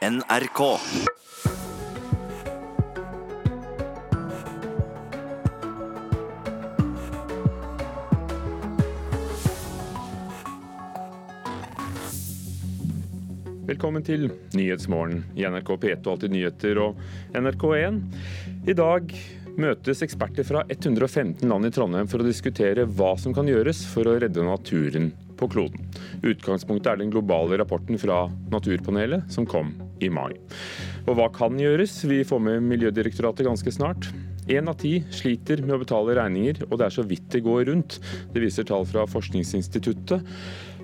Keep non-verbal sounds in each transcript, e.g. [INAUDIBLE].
NRK. Velkommen til Nyhetsmorgen i NRK P1 og Alltid nyheter og NRK1. I dag møtes eksperter fra 115 land i Trondheim for å diskutere hva som kan gjøres for å redde naturen på kloden. Utgangspunktet er den globale rapporten fra Naturpanelet som kom i mai. Og hva kan gjøres? Vi får med Miljødirektoratet ganske snart. Én av ti sliter med å betale regninger, og det er så vidt det går rundt. Det viser tall fra Forskningsinstituttet.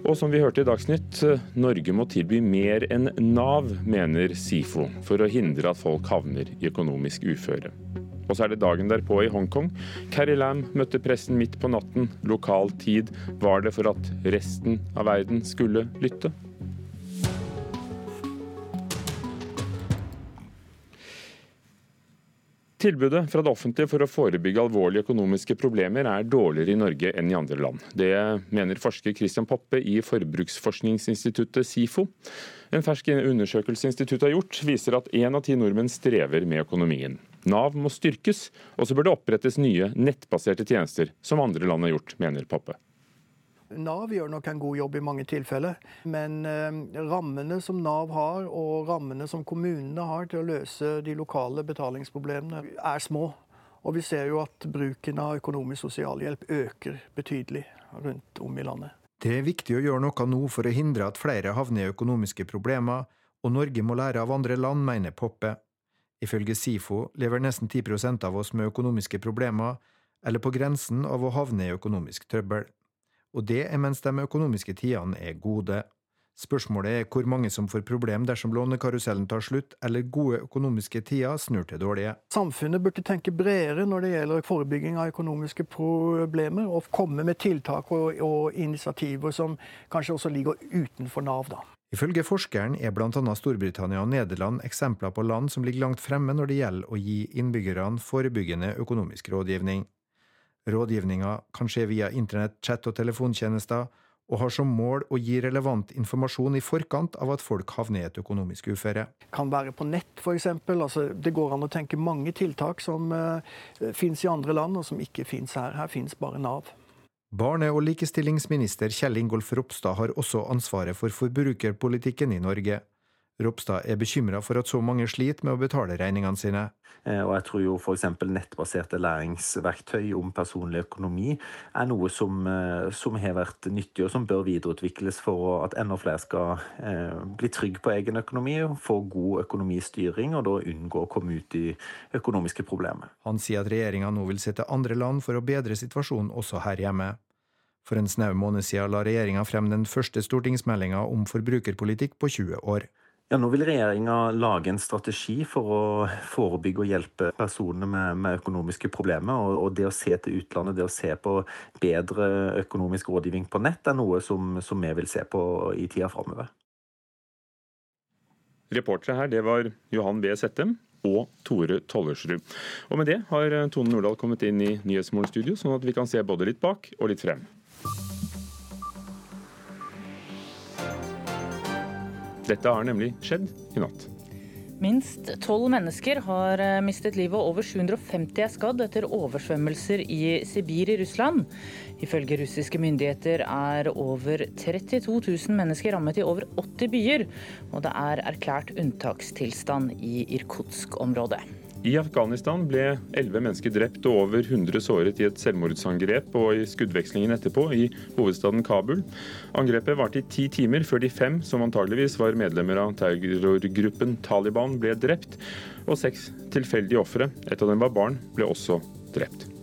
Og som vi hørte i Dagsnytt, Norge må tilby mer enn Nav, mener SIFO, for å hindre at folk havner i økonomisk uføre. Og så er det dagen derpå i Hongkong. Carrie Lam møtte pressen midt på natten. Lokal tid var det for at resten av verden skulle lytte. Tilbudet fra det offentlige for å forebygge alvorlige økonomiske problemer er dårligere i Norge enn i andre land. Det mener forsker Christian Poppe i Forbruksforskningsinstituttet SIFO. En fersk undersøkelse instituttet har gjort, viser at én av ti nordmenn strever med økonomien. Nav må styrkes, og så bør det opprettes nye nettbaserte tjenester, som andre land har gjort, mener Poppe. Nav gjør nok en god jobb i mange tilfeller, men eh, rammene som Nav har, og rammene som kommunene har til å løse de lokale betalingsproblemene, er små. Og vi ser jo at bruken av økonomisk sosialhjelp øker betydelig rundt om i landet. Det er viktig å gjøre noe nå for å hindre at flere havner i økonomiske problemer, og Norge må lære av andre land, mener Poppe. Ifølge SIFO lever nesten 10% av oss med økonomiske problemer, eller på grensen av å havne i økonomisk trøbbel og det er mens de økonomiske tidene er gode. Spørsmålet er hvor mange som får problem dersom lånekarusellen tar slutt, eller gode økonomiske tider snur til dårlige. Samfunnet burde tenke bredere når det gjelder forebygging av økonomiske problemer, og komme med tiltak og, og initiativer som kanskje også ligger utenfor Nav. da. Ifølge forskeren er bl.a. Storbritannia og Nederland eksempler på land som ligger langt fremme når det gjelder å gi innbyggerne forebyggende økonomisk rådgivning. Rådgivninga kan skje via internett, chat og telefontjenester, og har som mål å gi relevant informasjon i forkant av at folk havner i et økonomisk uføre. Kan være på nett, f.eks. Altså, det går an å tenke mange tiltak som uh, finnes i andre land, og som ikke finnes her. Her finnes bare Nav. Barne- og likestillingsminister Kjell Ingolf Ropstad har også ansvaret for forbrukerpolitikken i Norge. Ropstad er bekymra for at så mange sliter med å betale regningene sine. Eh, og jeg tror jo f.eks. nettbaserte læringsverktøy om personlig økonomi er noe som, eh, som, har vært nyttig, og som bør videreutvikles for at enda flere skal eh, bli trygge på egen økonomi, få god økonomistyring og da unngå å komme ut i økonomiske problemer. Han sier at regjeringa nå vil se til andre land for å bedre situasjonen også her hjemme. For en snau måned siden la regjeringa frem den første stortingsmeldinga om forbrukerpolitikk på 20 år. Ja, Nå vil regjeringa lage en strategi for å forebygge og hjelpe personer med, med økonomiske problemer. Og, og, det å se til utlandet, det å se på bedre økonomisk rådgivning på nett, er noe som, som vi vil se på i tida framover. Reportere her, det var Johan B. Settem og Tore Tollersrud. Og med det har Tone Nordahl kommet inn i Nyhetsmorgen studio, sånn at vi kan se både litt bak og litt frem. Dette har nemlig skjedd i natt. Minst tolv mennesker har eh, mistet livet, og over 750 er skadd etter oversvømmelser i Sibir i Russland. Ifølge russiske myndigheter er over 32 000 mennesker rammet i over 80 byer, og det er erklært unntakstilstand i Irkutsk-området. I Afghanistan ble elleve mennesker drept og over 100 såret i et selvmordsangrep og i skuddvekslingen etterpå i hovedstaden Kabul. Angrepet varte i ti timer før de fem, som antageligvis var medlemmer av terrorgruppen Taliban, ble drept. Og seks tilfeldige ofre, et av dem var barn, ble også drept.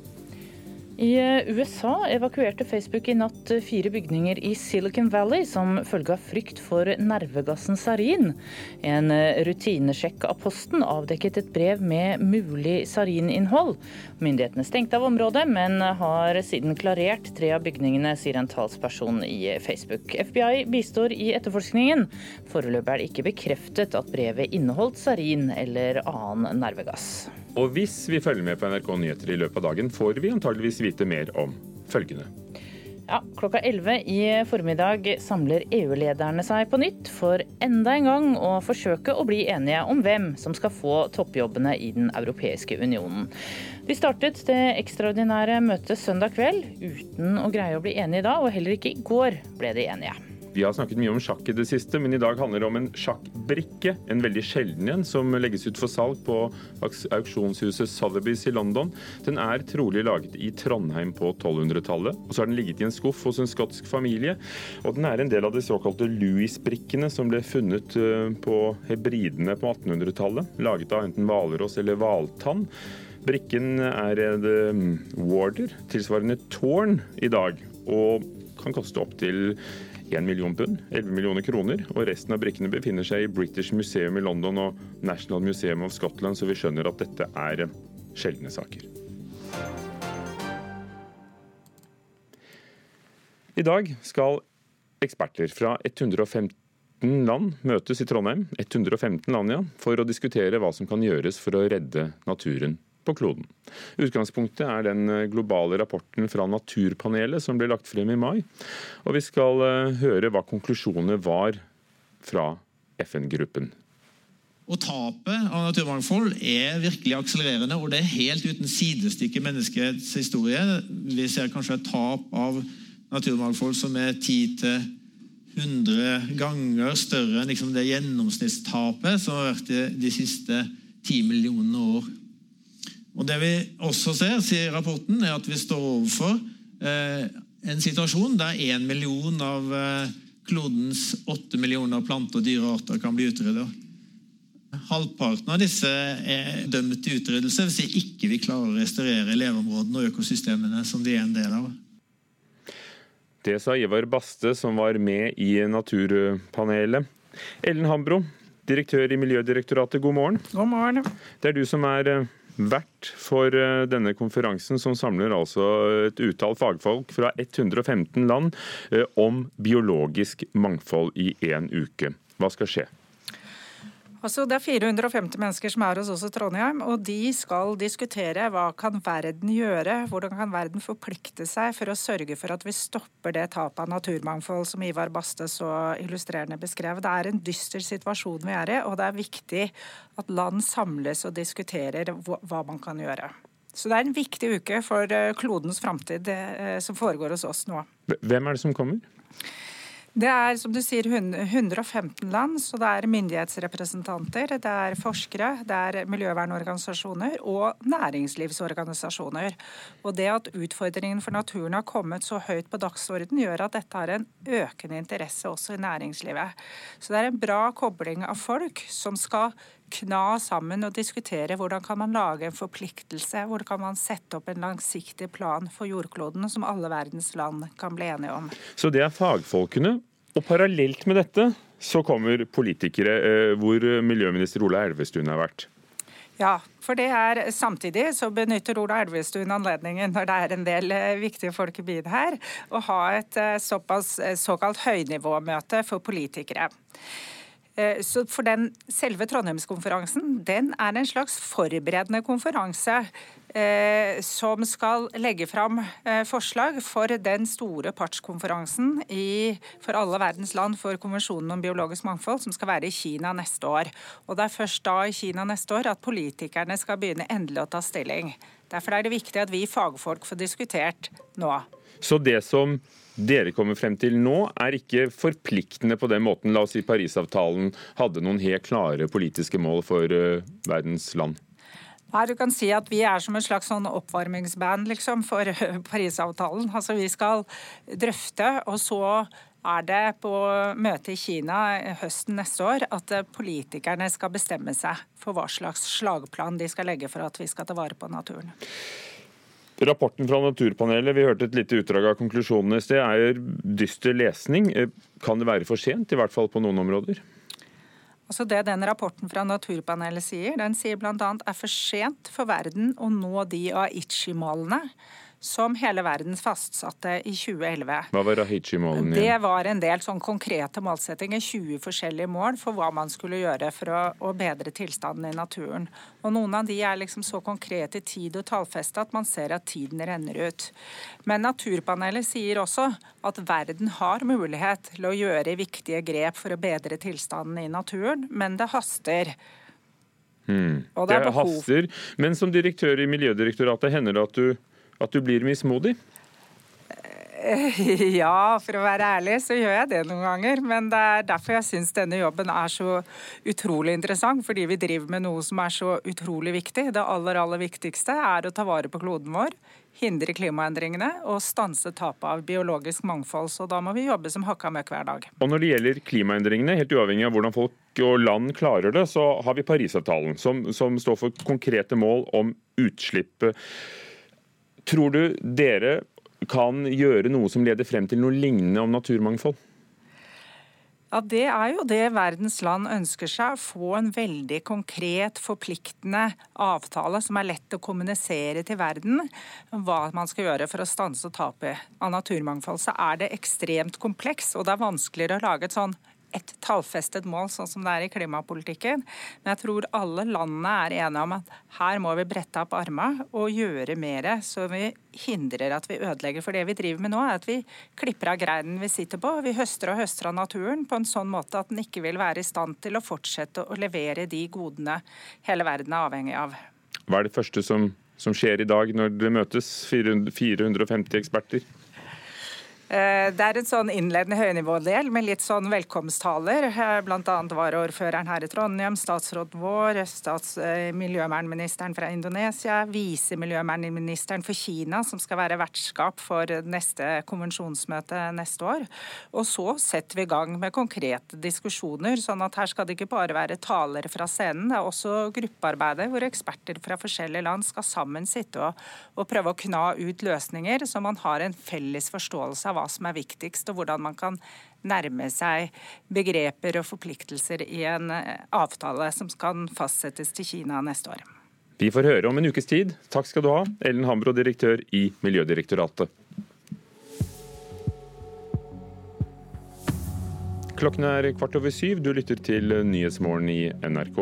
I eh, USA evakuerte Facebook i natt eh, fire bygninger i Silicon Valley som følge av frykt for nervegassen sarin. En eh, rutinesjekk av Posten avdekket et brev med mulig sarininnhold. Myndighetene stengte av området, men har siden klarert tre av bygningene, sier en talsperson i Facebook. FBI bistår i etterforskningen. Foreløpig er det ikke bekreftet at brevet inneholdt sarin eller annen nervegass. Og hvis vi følger med på NRK Nyheter i løpet av dagen, får vi antageligvis vite mer om følgende. Ja, klokka 11 i formiddag samler EU-lederne seg på nytt for enda en gang å forsøke å bli enige om hvem som skal få toppjobbene i Den europeiske unionen. De startet det ekstraordinære møtet søndag kveld uten å greie å bli enige da, og heller ikke i går ble de enige. Vi har snakket mye om sjakk i det siste, men i dag handler det om en sjakkbrikke. En veldig sjelden en som legges ut for salg på auksjonshuset Sotheby's i London. Den er trolig laget i Trondheim på 1200-tallet. Og så har den ligget i en skuff hos en skotsk familie. Og den er en del av de såkalte Louis-brikkene som ble funnet eh, på hebridene på 1800-tallet. Laget av enten hvalross eller hvaltann. Brikken er en eh, warder, tilsvarende tårn, i dag. Og kan koste opptil 1 million pund, 11 millioner kroner. Og resten av brikkene befinner seg i British Museum i London og National Museum of Scotland, så vi skjønner at dette er sjeldne saker. I dag skal eksperter fra 115 land møtes i Trondheim, 115 land ja, for å diskutere hva som kan gjøres for å redde naturen på kloden. Utgangspunktet er den eh, globale rapporten fra Naturpanelet som ble lagt frem i mai. Og vi skal eh, høre hva konklusjonene var fra FN-gruppen. Og Tapet av naturmangfold er virkelig akselererende, og det er helt uten sidestykke i menneskets historie. Vi ser kanskje et tap av naturmangfold som er 10-100 ganger større enn liksom det gjennomsnittstapet som har vært de siste 10 millionene år. Og Det vi også ser, sier rapporten, er at vi står overfor eh, en situasjon der én million av eh, klodens åtte millioner plante- og dyrearter kan bli utryddet. Halvparten av disse er dømt til utryddelse hvis vi ikke vi klarer å restaurere leveområdene og økosystemene som de er en del av. Det sa Ivar Baste, som var med i Naturpanelet. Ellen Hambro, direktør i Miljødirektoratet, god morgen. God morgen. Det er du som er eh, vert for eh, denne konferansen, som samler altså et utall fagfolk fra 115 land eh, om biologisk mangfold i én uke. Hva skal skje? Altså, det er 450 mennesker som er hos oss i Trondheim, og de skal diskutere hva kan verden gjøre, hvordan kan verden forplikte seg for å sørge for at vi stopper det tapet av naturmangfold som Ivar Baste så illustrerende beskrev. Det er en dyster situasjon vi er i, og det er viktig at land samles og diskuterer hva man kan gjøre. Så det er en viktig uke for eh, klodens framtid eh, som foregår hos oss nå. Hvem er det som kommer? Det er som du sier 115 land, så det er myndighetsrepresentanter, det er forskere, det er miljøvernorganisasjoner og næringslivsorganisasjoner. Og det at utfordringen for naturen har kommet så høyt på dagsorden, gjør at dette har en økende interesse også i næringslivet. Så det er en bra kobling av folk som skal kna sammen og diskutere hvordan kan man lage en forpliktelse, hvordan kan man sette opp en langsiktig plan for jordkloden som alle verdens land kan bli enige om. Så det er fagfolkene, og parallelt med dette så kommer politikere, eh, hvor miljøminister Ola Elvestuen har vært. Ja, for det er samtidig så benytter Ola Elvestuen anledningen når det er en del eh, viktige folk i byen her, å ha et eh, såpass såkalt høynivåmøte for politikere. Eh, så for den Selve Trondheimskonferansen den er en slags forberedende konferanse eh, som skal legge fram eh, forslag for den store partskonferansen i, for alle verdens land for konvensjonen om biologisk mangfold, som skal være i Kina neste år. Og Det er først da i Kina neste år at politikerne skal begynne endelig å ta stilling. Derfor er det viktig at vi fagfolk får diskutert nå. Så det som dere kommer frem til nå, er ikke forpliktende på den måten. La oss si Parisavtalen hadde noen helt klare politiske mål for uh, verdens land. Nei, du kan si at Vi er som et slags sånn oppvarmingsband liksom, for Parisavtalen. Altså, Vi skal drøfte, og så er det på møtet i Kina høsten neste år at politikerne skal bestemme seg for hva slags slagplan de skal legge for at vi skal ta vare på naturen. Rapporten fra Naturpanelet, vi hørte et lite utdrag av konklusjonene i sted, er dyster lesning. Kan det være for sent, i hvert fall på noen områder? Altså det den Rapporten fra Naturpanelet sier, den sier bl.a. er for sent for verden å nå de Aichi-målene som hele verden fastsatte i 2011. Hva var Rahichi-målene? Det var en del sånn konkrete målsettinger, 20 forskjellige mål for hva man skulle gjøre for å, å bedre tilstanden i naturen. Og Noen av de er liksom så konkrete i tid og tallfeste at man ser at tiden renner ut. Men Naturpanelet sier også at verden har mulighet til å gjøre viktige grep for å bedre tilstanden i naturen, men det haster. Hmm. Og det, det haster. Men som direktør i Miljødirektoratet, hender det at du, at du blir mismodig? [LAUGHS] Ja, for å være ærlig så gjør jeg det noen ganger. Men det er derfor jeg syns denne jobben er så utrolig interessant. Fordi vi driver med noe som er så utrolig viktig. Det aller, aller viktigste er å ta vare på kloden vår. Hindre klimaendringene og stanse tapet av biologisk mangfold. Så da må vi jobbe som hakka møkk hver dag. Og når det gjelder klimaendringene, helt uavhengig av hvordan folk og land klarer det, så har vi Parisavtalen, som, som står for konkrete mål om utslipp. Tror du dere kan gjøre noe som leder frem til noe lignende om naturmangfold? Ja, Det er jo det verdens land ønsker seg. Få en veldig konkret, forpliktende avtale som er lett å kommunisere til verden hva man skal gjøre for å stanse tapet av naturmangfold. Så er det ekstremt kompleks, og det er vanskeligere å lage et sånn et tallfestet mål, sånn som det er i klimapolitikken. Men jeg tror alle landene er enige om at her må vi brette opp armene og gjøre mer, så vi hindrer at vi ødelegger. For det vi driver med nå, er at vi klipper av greinen vi sitter på. Vi høster og høster av naturen på en sånn måte at den ikke vil være i stand til å fortsette å levere de godene hele verden er avhengig av. Hva er det første som, som skjer i dag når det møtes 450 eksperter? Eh, det er en sånn innledende høynivådel med litt sånn velkomsttaler. Eh, Bl.a. varaordføreren her i Trondheim, statsråden vår, stats eh, miljøvernministeren fra Indonesia, visemiljøvernministeren for Kina, som skal være vertskap for neste konvensjonsmøte neste år. Og så setter vi i gang med konkrete diskusjoner, sånn at her skal det ikke bare være talere fra scenen, det er også gruppearbeidet hvor eksperter fra forskjellige land skal sammen sitte og, og prøve å kna ut løsninger, så man har en felles forståelse av hva som er viktigst, og hvordan man kan nærme seg begreper og forpliktelser i en eh, avtale som kan fastsettes til Kina neste år. Vi får høre om en ukes tid. Takk skal du ha, Ellen Hambro, direktør i Miljødirektoratet. Klokken er kvart over syv. Du lytter til Nyhetsmorgen i NRK.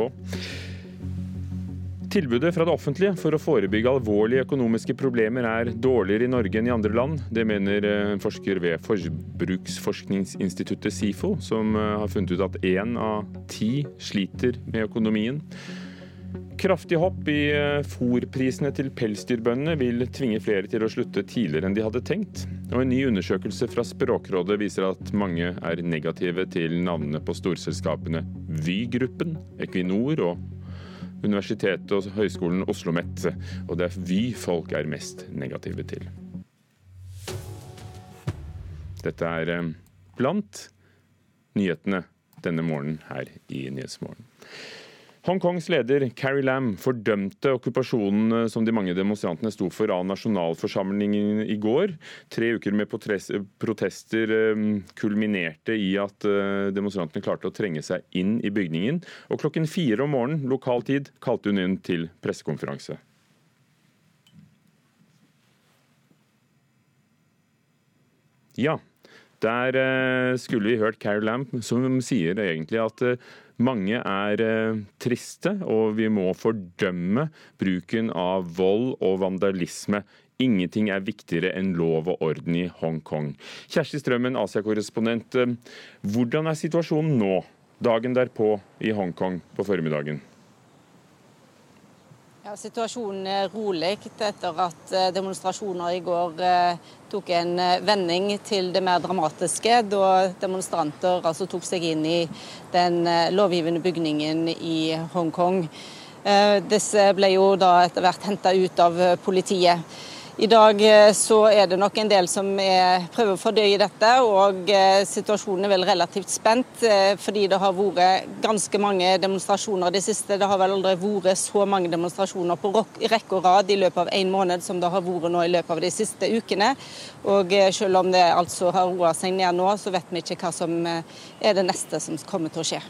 Tilbudet fra det offentlige for å forebygge alvorlige økonomiske problemer er dårligere i Norge enn i andre land. Det mener en eh, forsker ved Forbruksforskningsinstituttet SIFO, som eh, har funnet ut at én av ti sliter med økonomien. Kraftig hopp i fòrprisene til pelsdyrbøndene vil tvinge flere til å slutte tidligere enn de hadde tenkt. Og En ny undersøkelse fra Språkrådet viser at mange er negative til navnene på storselskapene Vy-gruppen, Equinor og Universitetet og Høgskolen OsloMet, og det er Vy folk er mest negative til. Dette er eh, blant nyhetene denne morgenen her i Nyhetsmorgen. Hongkongs leder Carrie Lam fordømte okkupasjonen eh, som de mange demonstrantene sto for av nasjonalforsamlingen i går. Tre uker med protester eh, kulminerte i at eh, demonstrantene klarte å trenge seg inn i bygningen. Og klokken fire om morgenen lokal tid kalte hun inn til pressekonferanse. Ja, der skulle vi hørt Carrie Lamp, som sier egentlig at mange er eh, triste, og vi må fordømme bruken av vold og vandalisme. Ingenting er viktigere enn lov og orden i Hongkong. Kjersti Strømmen, Asia-korrespondent. Eh, hvordan er situasjonen nå, dagen derpå i Hongkong på formiddagen? Ja, Situasjonen er rolig etter at eh, demonstrasjoner i går eh, tok en eh, vending til det mer dramatiske, da demonstranter altså tok seg inn i den lovgivende bygningen i Hongkong. Disse ble jo da etter hvert henta ut av politiet. I dag eh, så er det nok en del som er, prøver å fordøye dette, og eh, situasjonen er vel relativt spent. Eh, fordi det har vært ganske mange demonstrasjoner det siste. Det har vel aldri vært så mange demonstrasjoner på rekke og rad i løpet av en måned som det har vært nå i løpet av de siste ukene. Og selv om det altså har roa seg ned nå, så vet vi ikke hva som er det neste som kommer til å skje.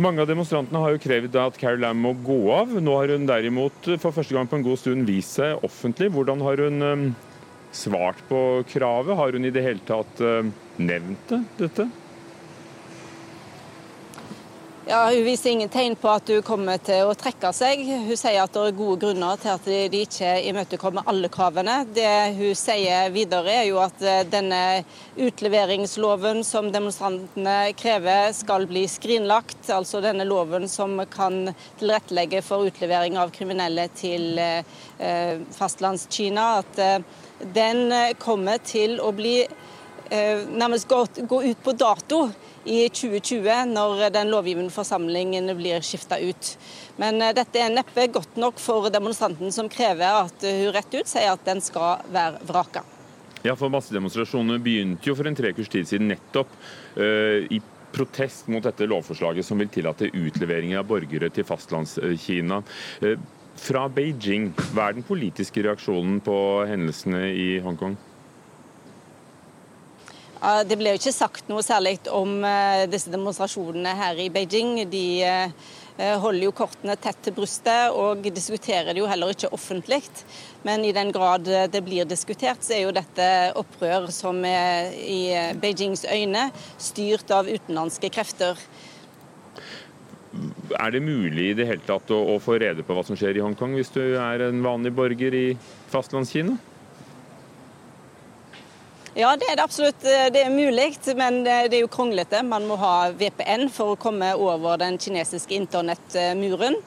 Mange av demonstrantene har jo krevd at Carrie Lam må gå av. Nå har hun derimot for første gang på en god stund vist seg offentlig. Hvordan har hun um, svart på kravet? Har hun i det hele tatt um, nevnt det, dette? Ja, Hun viser ingen tegn på at hun kommer til å trekke seg. Hun sier at det er gode grunner til at de ikke imøtekommer alle kravene. Det hun sier videre er jo at eh, denne utleveringsloven som demonstrantene krever skal bli skrinlagt. Altså denne loven som kan tilrettelegge for utlevering av kriminelle til eh, fastlandskina. At eh, den kommer til å bli nærmest gå ut på dato i 2020, når den lovgivende forsamlingen blir skifta ut. Men eh, dette er neppe godt nok for demonstranten som krever at hun rett ut sier at den skal være vraka. Ja, for Massedemonstrasjonene begynte jo for en trekurs tid siden nettopp uh, i protest mot dette lovforslaget som vil tillate utlevering av borgere til fastlandskina. Uh, fra Beijing, hva er den politiske reaksjonen på hendelsene i Hongkong? Det ble jo ikke sagt noe særlig om eh, disse demonstrasjonene her i Beijing. De eh, holder jo kortene tett til brystet og diskuterer det jo heller ikke offentlig. Men i den grad det blir diskutert, så er jo dette opprør som er i Beijings øyne styrt av utenlandske krefter. Er det mulig i det hele tatt å, å få rede på hva som skjer i Hongkong, hvis du er en vanlig borger i fastlandskina? Ja, det er det absolutt. Det er mulig, men det er jo kronglete. Man må ha VPN for å komme over den kinesiske internettmuren.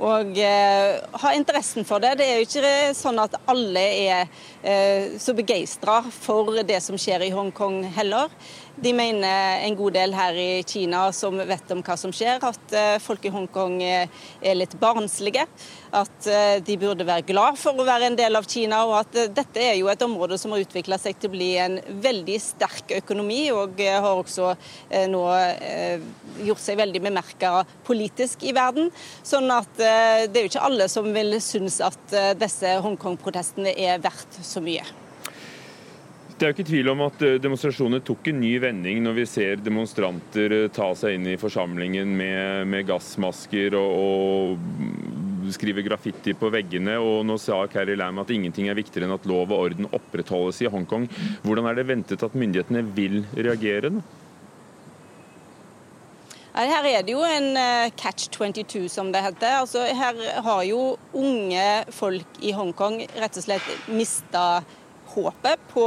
Og eh, ha interessen for det. Det er jo ikke sånn at alle er eh, så begeistra for det som skjer i Hongkong heller. De mener en god del her i Kina som vet om hva som skjer, at eh, folk i Hongkong eh, er litt barnslige. At eh, de burde være glad for å være en del av Kina, og at dette er jo et område som har utvikla seg til å bli en veldig sterk økonomi, og har også nå gjort seg veldig bemerka politisk i verden. Sånn at det er jo ikke alle som vil synes at disse Hongkong-protestene er verdt så mye. Det er jo ikke tvil om at eh, demonstrasjonene tok en ny vending når vi ser demonstranter eh, ta seg inn i forsamlingen med, med gassmasker og, og, skrive graffiti på veggene. Og nå sa Carrie Lam at ingenting er viktigere enn at lov og orden opprettholdes i Hongkong. Hvordan er det ventet at myndighetene vil reagere? nå? Her er det jo en eh, catch 22, som det heter. Altså, her har jo unge folk i Hongkong rett og slett mista håpet på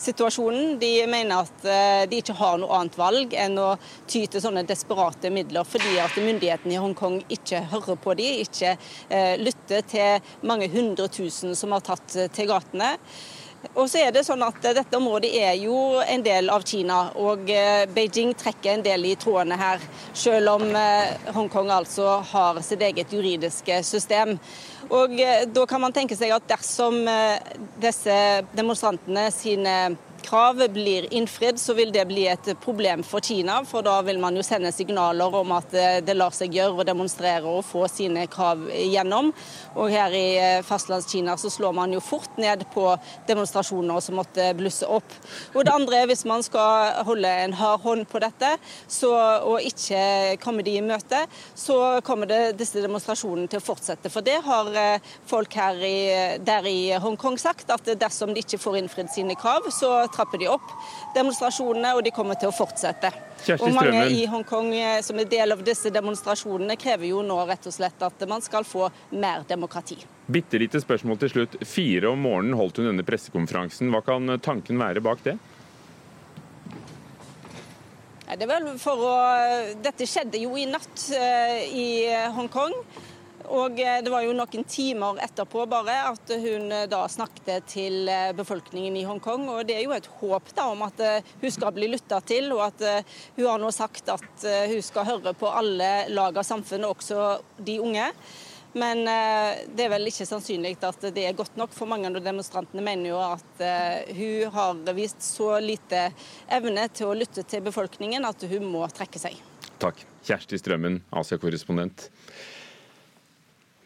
situasjonen. De mener at eh, de ikke har noe annet valg enn å ty til sånne desperate midler, fordi at myndighetene i Hongkong ikke hører på dem, ikke eh, lytter til mange hundre tusen som har tatt til gatene. Og så er det sånn at Dette området er jo en del av Kina, og eh, Beijing trekker en del i trådene her. Selv om Hongkong altså har sitt eget juridiske system. Og eh, Da kan man tenke seg at dersom eh, disse demonstrantene sine krav blir innfridd, så vil det bli et problem for Kina. For da vil man jo sende signaler om at eh, det lar seg gjøre å demonstrere og få sine krav gjennom. Og her i eh, fastlandskina så slår man jo fort ned på demonstrasjoner som måtte blusse opp. Og det andre er hvis man skal holde en hard hånd på dette så, og ikke komme de i møte, så kommer det disse demonstrasjonene til å fortsette. For det har eh, folk her i, der i Hongkong sagt, at dersom de ikke får innfridd sine krav, så trapper de opp demonstrasjonene, og de kommer til å fortsette. Og mange i Hongkong eh, som er del av disse demonstrasjonene, krever jo nå rett og slett at man skal få mer demokrati. Bitte lite spørsmål til slutt. Fire om morgenen holdt hun denne pressekonferansen. Hva kan tanken være bak det? Det å... Dette skjedde jo i natt eh, i Hongkong. Og eh, det var jo noen timer etterpå bare at hun eh, da snakket til eh, befolkningen i Hongkong. Og det er jo et håp da om at hun skal bli lytta til, og at hun har nå sagt at hun skal høre på alle lag av samfunnet, også de unge. Men det er vel ikke sannsynlig at det er godt nok, for mange av demonstrantene mener jo at hun har vist så lite evne til å lytte til befolkningen at hun må trekke seg. Takk. Kjersti Strømmen, Asia-korrespondent.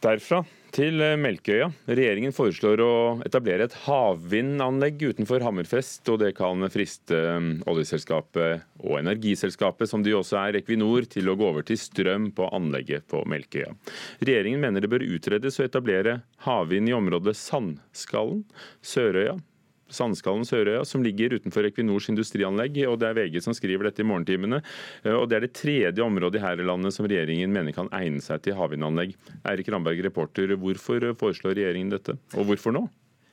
Derfra til Melkeøya. Melkøya. Regjeringen foreslår å etablere et havvindanlegg utenfor Hammerfest. og Det kan friste eh, oljeselskapet og energiselskapet, som de også er, Equinor, til å gå over til strøm på anlegget på Melkøya. Regjeringen mener det bør utredes å etablere havvind i området Sandskallen, Sørøya, Sandskallen Sørøya, som ligger utenfor Equinors industrianlegg. og Det er VG som skriver dette i morgentimene. Eh, og Det er det tredje området her i landet som regjeringen mener kan egne seg til havvindanlegg. Eirik Ramberg, reporter, hvorfor foreslår regjeringen dette, og hvorfor nå?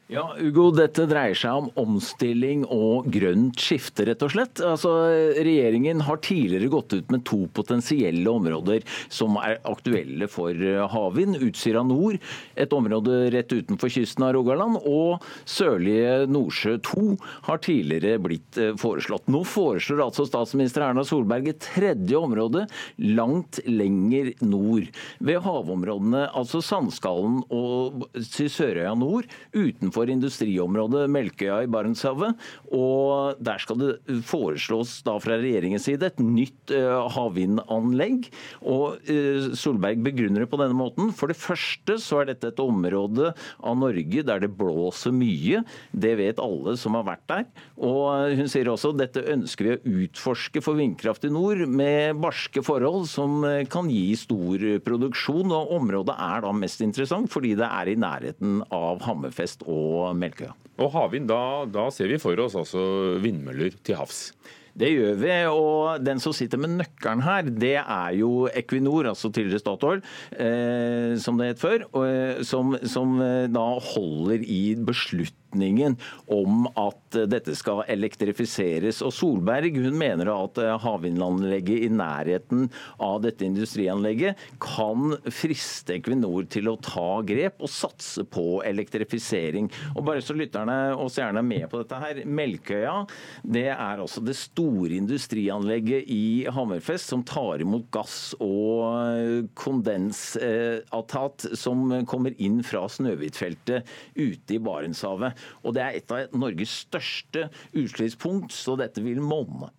Ja, Ugo, dette dreier seg om omstilling og grønt skifte, rett og slett. Altså, regjeringen har tidligere gått ut med to potensielle områder som er aktuelle for eh, havvind. Utsira nord, et område rett utenfor kysten av Rogaland, og sørlige Nordsjø 2 har tidligere blitt eh, foreslått. Nå foreslår altså statsminister Erna Solberg et tredje område langt lenger nord. Ved havområdene, altså Sandskallen og Sørøya nord, utenfor utenfor industriområdet Melkøya i Barentshavet. Og der skal det foreslås da fra regjeringens side et nytt uh, havvindanlegg. Og uh, Solberg begrunner det på denne måten. For det første så er dette et område av Norge der det blåser mye. Det vet alle som har vært der. Og hun sier også dette ønsker vi å utforske for vindkraft i nord med barske forhold som eh, kan gi stor produksjon. Og området er da mest interessant fordi det er i nærheten av Hammerfest og og Melkøya. Og havvind, da, da ser vi for oss altså vindmøller til havs. Det gjør vi, og den som sitter med nøkkelen her, det er jo Equinor, altså tidligere Statoil, eh, som det het før, og, eh, som, som, eh, da holder i beslutt beslutningen om at dette skal elektrifiseres. Og Solberg hun mener at havvindanlegget i nærheten av dette industrianlegget kan friste Equinor til å ta grep og satse på elektrifisering. Og bare så lytterne også gjerne er med på dette her, Melkøya det er altså det store industrianlegget i Hammerfest som tar imot gass og kondensatat som kommer inn fra Snøhvitfeltet ute i Barentshavet. Og det er et av Norges største utslippspunkt, så dette vil monne.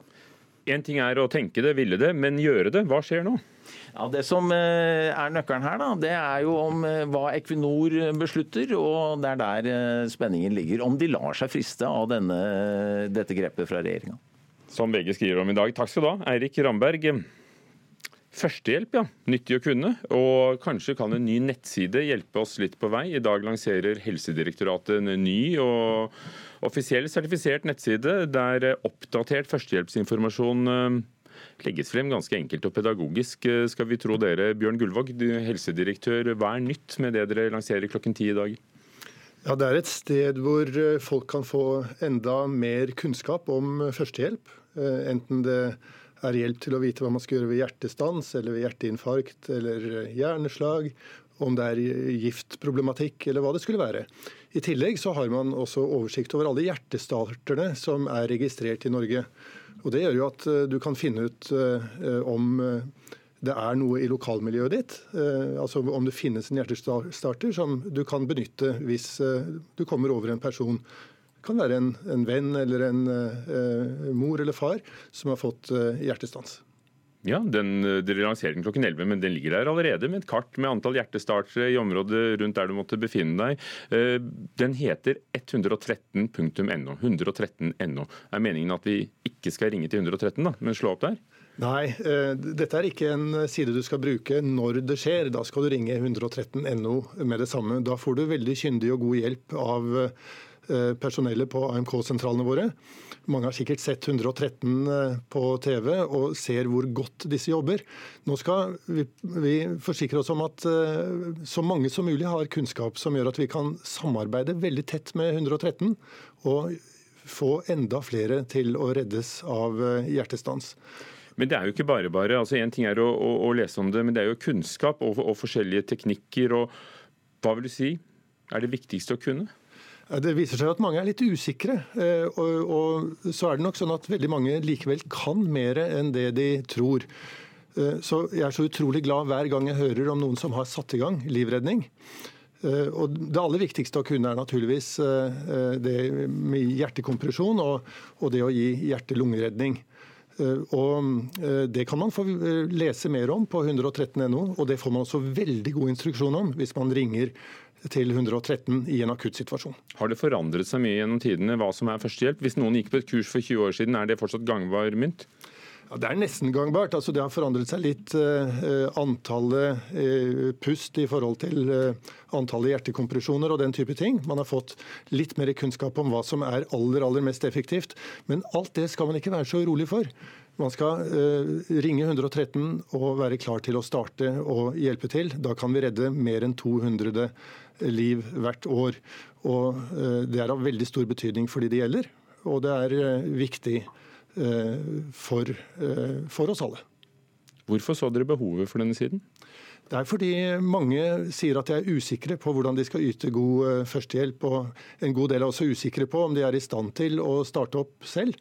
Én ting er å tenke det, ville det, men gjøre det. Hva skjer nå? Ja, Det som eh, er nøkkelen her, da, det er jo om eh, hva Equinor beslutter. Og det er der eh, spenningen ligger. Om de lar seg friste av denne, dette grepet fra regjeringa. Som VG skriver om i dag. Takk skal du ha, Eirik Ramberg. Førstehjelp, ja. Nyttig å kunne. Og kanskje kan en ny nettside hjelpe oss litt på vei. I dag lanserer Helsedirektoratet en ny og offisiell sertifisert nettside der oppdatert førstehjelpsinformasjon eh, legges frem ganske enkelt og pedagogisk, eh, skal vi tro dere. Bjørn Gullvåg, helsedirektør, hva er nytt med det dere lanserer klokken ti i dag? Ja, Det er et sted hvor eh, folk kan få enda mer kunnskap om førstehjelp. Enten det hjelp til å vite hva man skal gjøre ved hjertestans eller ved hjerteinfarkt eller hjerneslag, om det er giftproblematikk eller hva det skulle være. I tillegg så har man også oversikt over alle hjertestarterne som er registrert i Norge. Og Det gjør jo at eh, du kan finne ut eh, om eh, det er noe i lokalmiljøet ditt. altså Om det finnes en hjertestarter som du kan benytte hvis du kommer over en person kan være en, en venn eller en uh, mor eller far som har fått uh, hjertestans. Ja, den, Dere lanserer den klokken 11, men den ligger der allerede med et kart med antall hjertestartere i området rundt der du måtte befinne deg. Den heter 113.no. 113.no. Er meningen at vi ikke skal ringe til 113, da, men slå opp der? Nei, dette er ikke en side du skal bruke når det skjer. Da skal du ringe 113.no med det samme. Da får du veldig kyndig og god hjelp av Eh, personellet på AMK-sentralene våre. Mange har sikkert sett 113 eh, på TV og ser hvor godt disse jobber. Nå skal vi, vi forsikre oss om at eh, så mange som mulig har kunnskap som gjør at vi kan samarbeide veldig tett med 113 og få enda flere til å reddes av hjertestans. Men det er jo ikke bare bare. altså Én ting er å, å, å, lese om det, men det er jo kunnskap og, og forskjellige teknikker. og Hva vil du si er det viktigste å kunne? Det viser seg at mange er litt usikre. Eh, og, så er det nok sånn at veldig mange likevel kan mer enn det de tror. Eh, så jeg er så utrolig glad hver gang jeg hører om noen som har satt i gang livredning. Eh, og Det aller viktigste å kunne er naturligvis det med hjertekompresjon og, og det å gi hjerte-lungeredning. Og Det kan man få lese mer om på 113.no, og det får man også veldig god instruksjon om hvis man ringer til 113 i en akutt situasjon. Har det forandret seg mye gjennom tidene hva som er førstehjelp? Hvis noen gikk på et kurs for 20 år siden, er det fortsatt gangbar mynt? Ja, Det er nesten gangbart. Altså, det har forandret seg litt Eh, antallet eh, pust i forhold til eh, antallet hjertekompresjoner og den type ting. Man har fått litt mer kunnskap om hva som er aller, aller mest effektivt. Men alt det skal man ikke være så urolig for. Man skal ringe 113 og være klar til å starte og hjelpe til. Da kan vi redde mer enn 200 liv hvert år. Og det er av veldig stor betydning for de det gjelder. Og det er viktig Eh, for, eh, for oss alle. Hvorfor så dere behovet for denne siden? Det er fordi mange sier at de er usikre på hvordan de skal yte god eh, førstehjelp. Og en god del er også usikre på om de er i stand til å starte opp selv.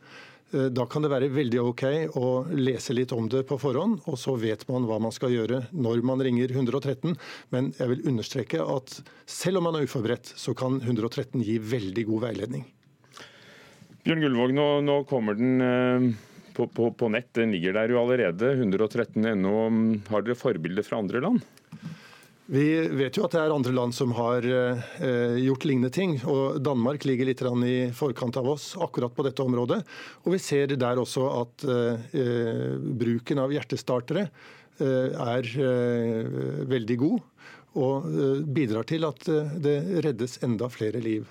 Da kan det være veldig OK å lese litt om det på forhånd, og så vet man hva man skal gjøre når man ringer 113. Men jeg vil understreke at selv om man er uforberedt, så kan 113 gi veldig god veiledning. Bjørn Gullvåg, nå, nå kommer den eh, på, på, på, nett. Den ligger der jo allerede. 113.no. Har dere forbilder fra andre land? Vi vet jo at det er andre land som har eh, gjort lignende ting. og Danmark ligger litt i forkant av oss akkurat på dette området. Og vi ser der også at eh, bruken av hjertestartere eh, er veldig god. Og bidrar til at det reddes enda flere liv.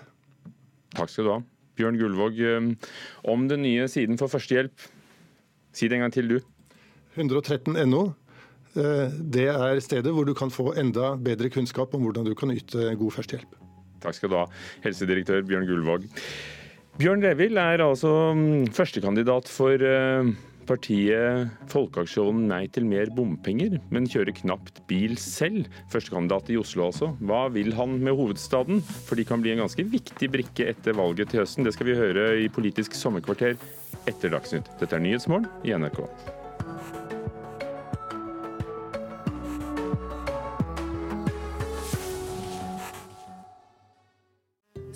Takk skal du ha. Bjørn Gullvåg, om den nye siden for førstehjelp. Si det en gang til, du. 113.no. Eh, det er stedet hvor du kan få enda bedre kunnskap om hvordan du kan yte god førstehjelp. Takk skal du ha, helsedirektør Bjørn Gullvåg. Bjørn Revild er altså mm, førstekandidat for eh, partiet Folkeaksjonen Nei til mer bompenger, men kjører knapt bil selv. Førstekandidat i Oslo altså. Hva vil han med hovedstaden? For de kan bli en ganske viktig brikke etter valget til høsten. Det skal vi høre i Politisk sommerkvarter etter Dagsnytt. Dette er Nyhetsmorgen i NRK.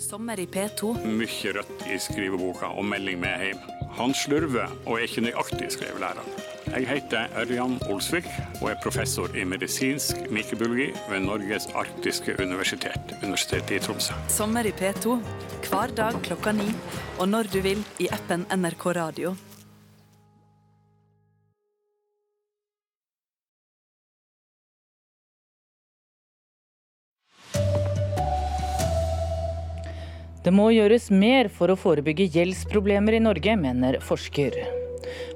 Sommer i P2. Mye rødt i skriveboka og melding med hjem. Han slurver og er ikke nøyaktig, skrevelærer. Jeg heter Ørjan Olsvik og er professor i medisinsk mikrobiologi ved Norges arktiske universitet, Universitetet i Tromsø. Sommer i P2 hver dag klokka ni, og når du vil i appen NRK Radio. Det må gjøres mer for å forebygge gjeldsproblemer i Norge, mener forsker.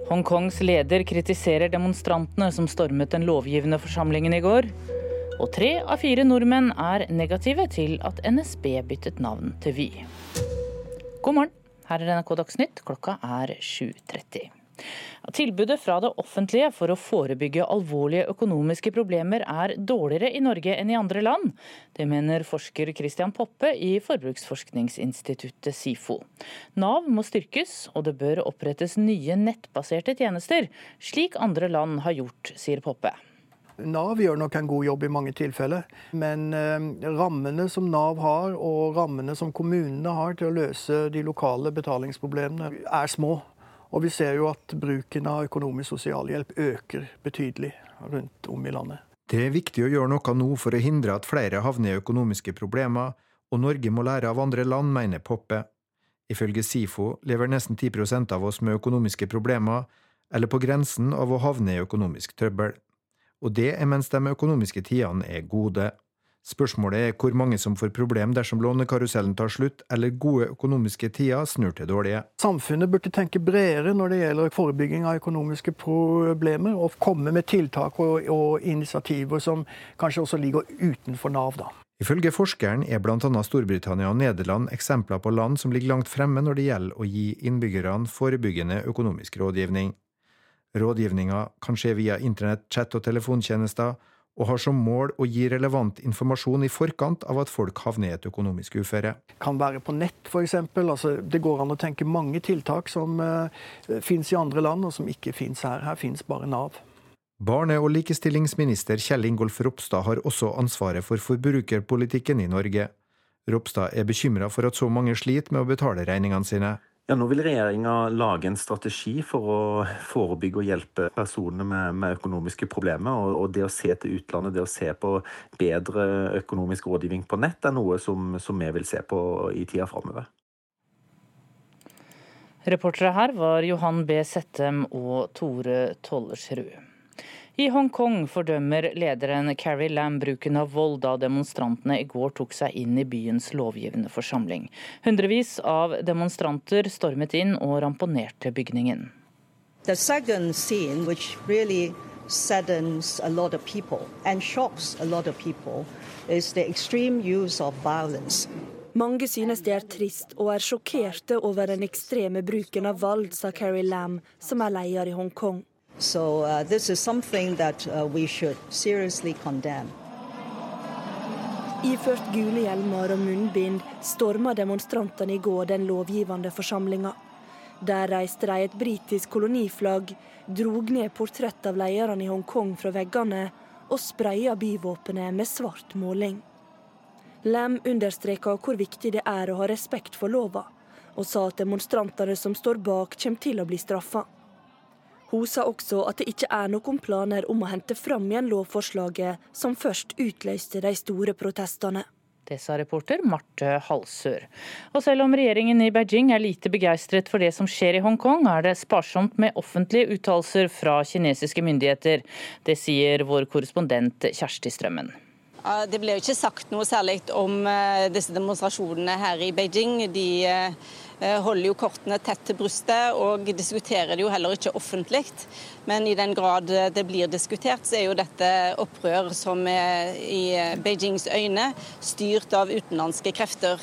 Hongkongs leder kritiserer demonstrantene som stormet den lovgivende forsamlingen i går. Og tre av fire nordmenn er negative til at NSB byttet navn til Vy. God morgen, her er NRK Dagsnytt, klokka er 7.30. Tilbudet fra det offentlige for å forebygge alvorlige økonomiske problemer er dårligere i Norge enn i andre land. Det mener forsker Christian Poppe i forbruksforskningsinstituttet SIFO. Nav må styrkes, og det bør opprettes nye nettbaserte tjenester, slik andre land har gjort, sier Poppe. Nav gjør nok en god jobb i mange tilfeller, men eh, rammene som Nav har, og rammene som kommunene har til å løse de lokale betalingsproblemene, er små. Og vi ser jo at bruken av økonomisk sosialhjelp øker betydelig rundt om i landet. Det er viktig å gjøre noe nå for å hindre at flere havner i økonomiske problemer, og Norge må lære av andre land, mener Poppe. Ifølge SIFO lever nesten 10% av oss med økonomiske problemer, eller på grensen av å havne i økonomisk trøbbel. Og det er mens de økonomiske tidene er gode. Spørsmålet er hvor mange som får problem dersom lånekarusellen tar slutt, eller gode økonomiske tider snur til dårlige. Samfunnet burde tenke bredere når det gjelder forebygging av økonomiske problemer, og komme med tiltak og, og initiativer som kanskje også ligger utenfor Nav. da. Ifølge forskeren er bl.a. Storbritannia og Nederland eksempler på land som ligger langt fremme når det gjelder å gi innbyggerne forebyggende økonomisk rådgivning. Rådgivninga kan skje via internett, chat og telefontjenester, og har som mål å gi relevant informasjon i forkant av at folk havner i et økonomisk uføre. Kan være på nett, f.eks. Altså, det går an å tenke mange tiltak som eh, finnes i andre land, og som ikke finnes her. Her finnes bare Nav. Barne- og likestillingsminister Kjell Ingolf Ropstad har også ansvaret for forbrukerpolitikken i Norge. Ropstad er bekymra for at så mange sliter med å betale regningene sine. Ja, Nå vil regjeringa lage en strategi for å forebygge og hjelpe personer med, med økonomiske problemer. Og, og, det å se til utlandet, det å se på bedre økonomisk rådgivning på nett, er noe som, som vi vil se på i tida framover. Reportere her var Johan B. Settem og Tore Tollersrud. I Hongkong fordømmer lederen Carrie Lam bruken av vold da demonstrantene i går tok seg inn i byens lovgivende forsamling. Hundrevis av demonstranter stormet inn og ramponerte bygningen. The second scene, which really saddens a lot of people and shocks a lot of people, is the extreme use of violence. Mange synes det er trist og er sjokkerte over den ekstreme bruken av vold, sa Carrie Lam, som er leder i Hongkong. So uh, this is something that uh, we should seriously condemn. Iført gule hjelmer og munnbind storma demonstrantene i går den lovgivende forsamlinga. Der reiste de et britisk koloniflagg, drog ned portrett av lederne i Hongkong fra veggene og spraya byvåpenet med svart måling. Lam understreka hvor viktig det er å ha respekt for lova, og sa at demonstrantene som står bak, kommer til å bli straffa. Hun sa også at det ikke er noen planer om å hente fram igjen lovforslaget som først utløste de store protestene. Det sa reporter Marte Halsør. Og selv om regjeringen i Beijing er lite begeistret for det som skjer i Hongkong, er det sparsomt med offentlige uttalelser fra kinesiske myndigheter. Det sier vår korrespondent Kjersti Strømmen. Det ble jo ikke sagt noe særlig om eh, disse demonstrasjonene her i Beijing. De eh, holder jo kortene tett til brystet og diskuterer det jo heller ikke offentlig. Men i den grad det blir diskutert, så er jo dette opprør som er i Beijings øyne styrt av utenlandske krefter.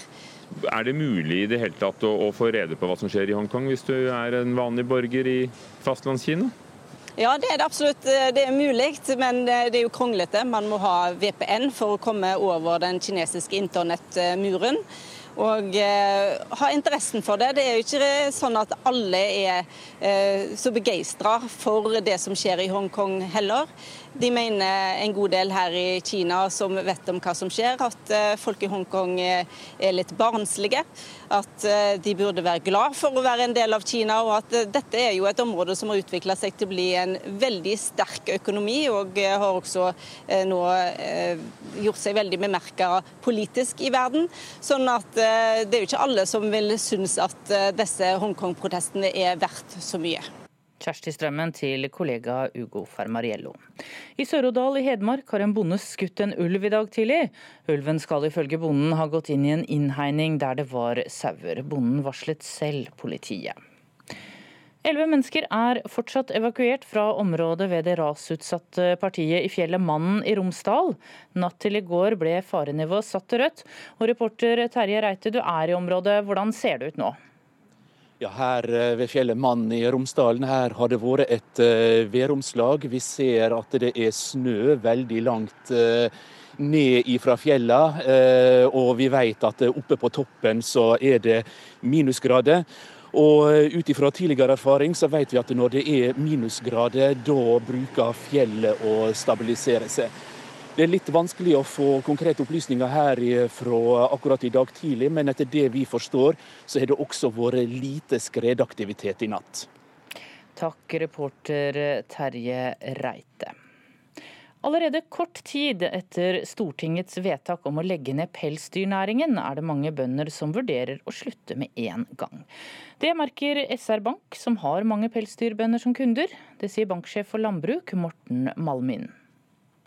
Er det mulig i det hele tatt å, å få rede på hva som skjer i Hongkong, hvis du er en vanlig borger i fastlandskina? Ja, det er det absolutt. Det er mulig, men det er jo kronglete. Man må ha VPN for å komme over den kinesiske internettmuren og eh, ha interessen for det. Det er jo ikke sånn at alle er eh, så begeistra for det som skjer i Hongkong heller. De mener en god del her i Kina som vet om hva som skjer, at eh, folk i Hongkong eh, er litt barnslige. At eh, de burde være glad for å være en del av Kina, og at dette er jo et område som har utvikla seg til å bli en veldig sterk økonomi, og har også nå gjort seg veldig bemerka politisk i verden. Sånn at det er jo ikke alle som vil synes at disse Hongkong-protestene er verdt så mye. Kjersti Strømmen til kollega Ugo Fermariello. I Sør-Odal i Hedmark har en bonde skutt en ulv i dag tidlig. Ulven skal ifølge bonden ha gått inn i en innhegning der det var sauer. Bonden varslet selv politiet. Elleve mennesker er fortsatt evakuert fra området ved det rasutsatte partiet i fjellet Mannen i Romsdal. Natt til i går ble farenivået satt til rødt. Og reporter Terje Reite, du er i området. Hvordan ser det ut nå? Ja, Her eh, ved fjellet Mann i Romsdalen her har det vært et uh, væromslag. Vi ser at det er snø veldig langt uh, ned ifra fjellet, og vi vet at oppe på toppen så er det minusgrader. Og ut ifra tidligere erfaring så vet vi at når det er minusgrader, da bruker fjellet å stabilisere seg. Det er litt vanskelig å få konkrete opplysninger her fra akkurat i dag tidlig, men etter det vi forstår, så har det også vært lite skredaktivitet i natt. Takk, reporter Terje Reite. Allerede kort tid etter Stortingets vedtak om å legge ned pelsdyrnæringen, er det mange bønder som vurderer å slutte med en gang. Det merker SR Bank, som har mange pelsdyrbønder som kunder. Det sier banksjef for landbruk Morten Malmin.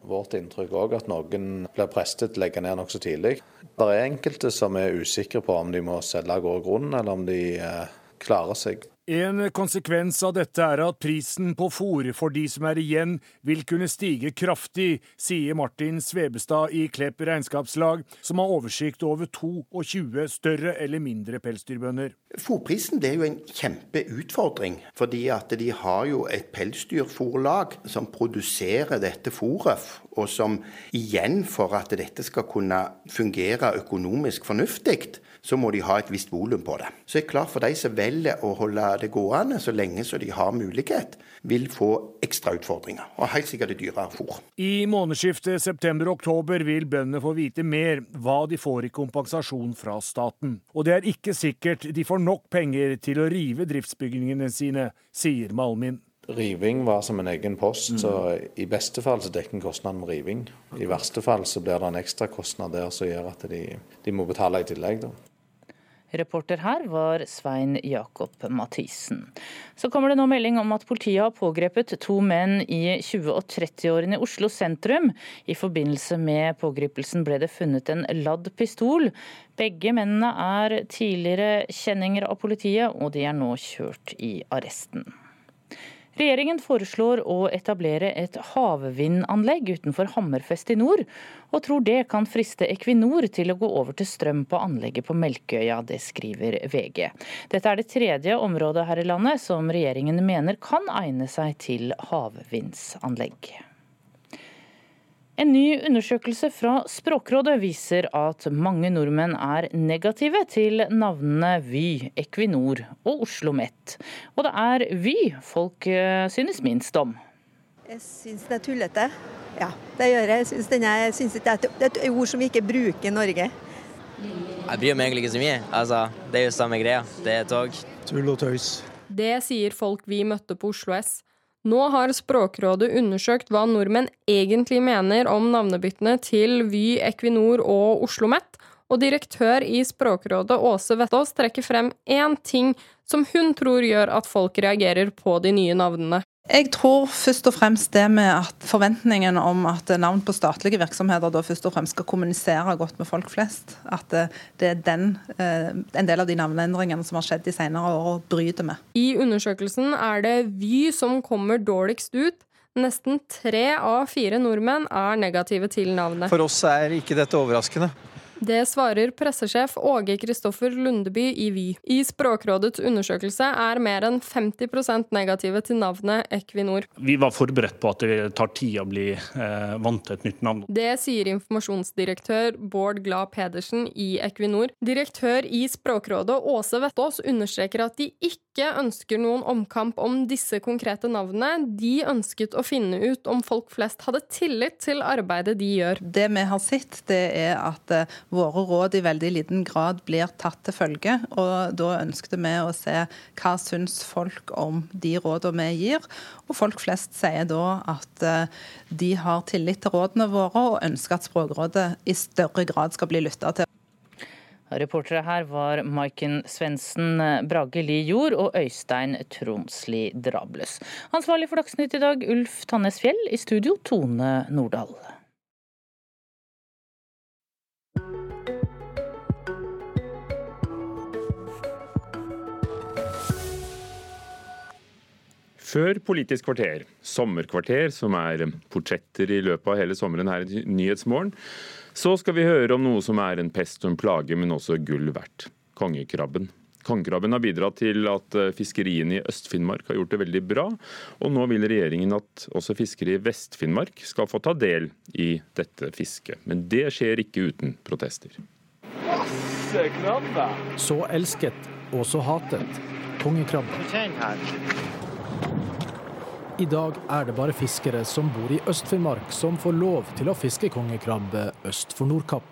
Vårt inntrykk òg at noen blir prestet til å legge ned nokså tidlig. Det er enkelte som er usikre på om de må selge gård og grunn, eller om de eh, klarer seg en konsekvens av dette er at prisen på fôr for de som er igjen, vil kunne stige kraftig, sier Martin Svebestad i Klepp regnskapslag, som har oversikt over 22 større eller mindre pelsdyrbønder. Fôrprisen er jo en kjempeutfordring, fordi at de har jo et pelsdyrfòrlag som produserer dette fôret, og som igjen, for at dette skal kunne fungere økonomisk fornuftig, så må de ha et visst volum på det. Så det er klart for de som velger å holde det gående så lenge så de har mulighet, vil få ekstra utfordringer. Og helt sikkert dyrere fôr. I månedsskiftet september-oktober vil bøndene få vite mer hva de får i kompensasjon fra staten. Og det er ikke sikkert de får nok penger til å rive driftsbygningene sine, sier Malmin. Riving var som en egen post, så i beste fall så dekker kostnaden med riving. I verste fall så blir det en ekstra kostnad der som gjør at de, de må betale i tillegg. da. Reporter her var Svein Jakob Mathisen. Så kommer det nå melding om at politiet har pågrepet to menn i 20- og 30-årene i Oslo sentrum. I forbindelse med pågripelsen ble det funnet en ladd pistol. Begge mennene er tidligere kjenninger av politiet, og de er nå kjørt i arresten. Regjeringen foreslår å etablere et havvindanlegg utenfor Hammerfest i nord, og tror det kan friste Equinor til å gå over til strøm på anlegget på Melkøya. Det skriver VG. Dette er det tredje området her i landet som regjeringen mener kan egne seg til havvindsanlegg. En ny undersøkelse fra Språkrådet viser at mange nordmenn er negative til navnene Vy, Equinor og Oslo Met. Og det er Vy folk eh, synes minst om. Jeg syns den er tullete. Ja, det gjør jeg. Jeg syns, er, synes det er et ord som vi ikke bruker i Norge. Jeg bryr meg egentlig ikke så mye. Altså, det er jo samme greia. Det er tog. Tull og tøys. Det sier folk vi møtte på Oslo S. Nå har Språkrådet undersøkt hva nordmenn egentlig mener om navnebyttene til Vy, Equinor og Oslo OsloMet, og direktør i Språkrådet Åse Vettås trekker frem én ting som hun tror gjør at folk reagerer på de nye navnene. Jeg tror først og fremst det med at forventningen om at navn på statlige virksomheter da først og fremst skal kommunisere godt med folk flest, at det er den, eh, en del av de navneendringene som har skjedd de senere år, bryter med. I undersøkelsen er det Vy som kommer dårligst ut. Nesten tre av fire nordmenn er negative til navnet. For oss er ikke dette overraskende. Det svarer pressesjef Åge Kristoffer Lundeby i Vy. I Språkrådets undersøkelse er mer enn 50% negative til navnet Equinor. Vi var forberedt på at det tar tid å bli eh, vant til et nytt navn. Det sier informasjonsdirektør Bård Glad Pedersen i Equinor. Direktør i Språkrådet Åse Vettås understreker at de ikke ønsker noen omkamp om disse konkrete navnene. De ønsket å finne ut om folk flest hadde tillit til arbeidet de gjør. Det vi har sett, det er at eh, våre råd i veldig liten grad blir tatt til følge. Og da ønsket vi å se hva syns folk om de rådene vi gir. Og folk flest sier da at eh, de har tillit til rådene våre og ønsker at Språkrådet i større grad skal bli lytta til. Reportere her var Maiken Svendsen, Brage Li Jord og Øystein Tronsli Drabløs. Ansvarlig for Dagsnytt i dag, Ulf Tannes Fjell. I studio, Tone Nordahl. Før Politisk kvarter, sommerkvarter, som er portretter i løpet av hele sommeren her i Nyhetsmorgen, så skal vi høre om noe som er en pest og en plage, men også gull verdt. Kongekrabben. Kongekrabben har bidratt til at eh, fiskeriene i Øst-Finnmark har gjort det veldig bra, og nå vil regjeringen at også fiskere i Vest-Finnmark skal få ta del i dette fisket. Men det skjer ikke uten protester. Masse krabbe! Så elsket og så hatet. Kongekrabbe. I dag er det bare fiskere som bor i Øst-Finnmark som får lov til å fiske kongekrabbe øst for Nordkapp.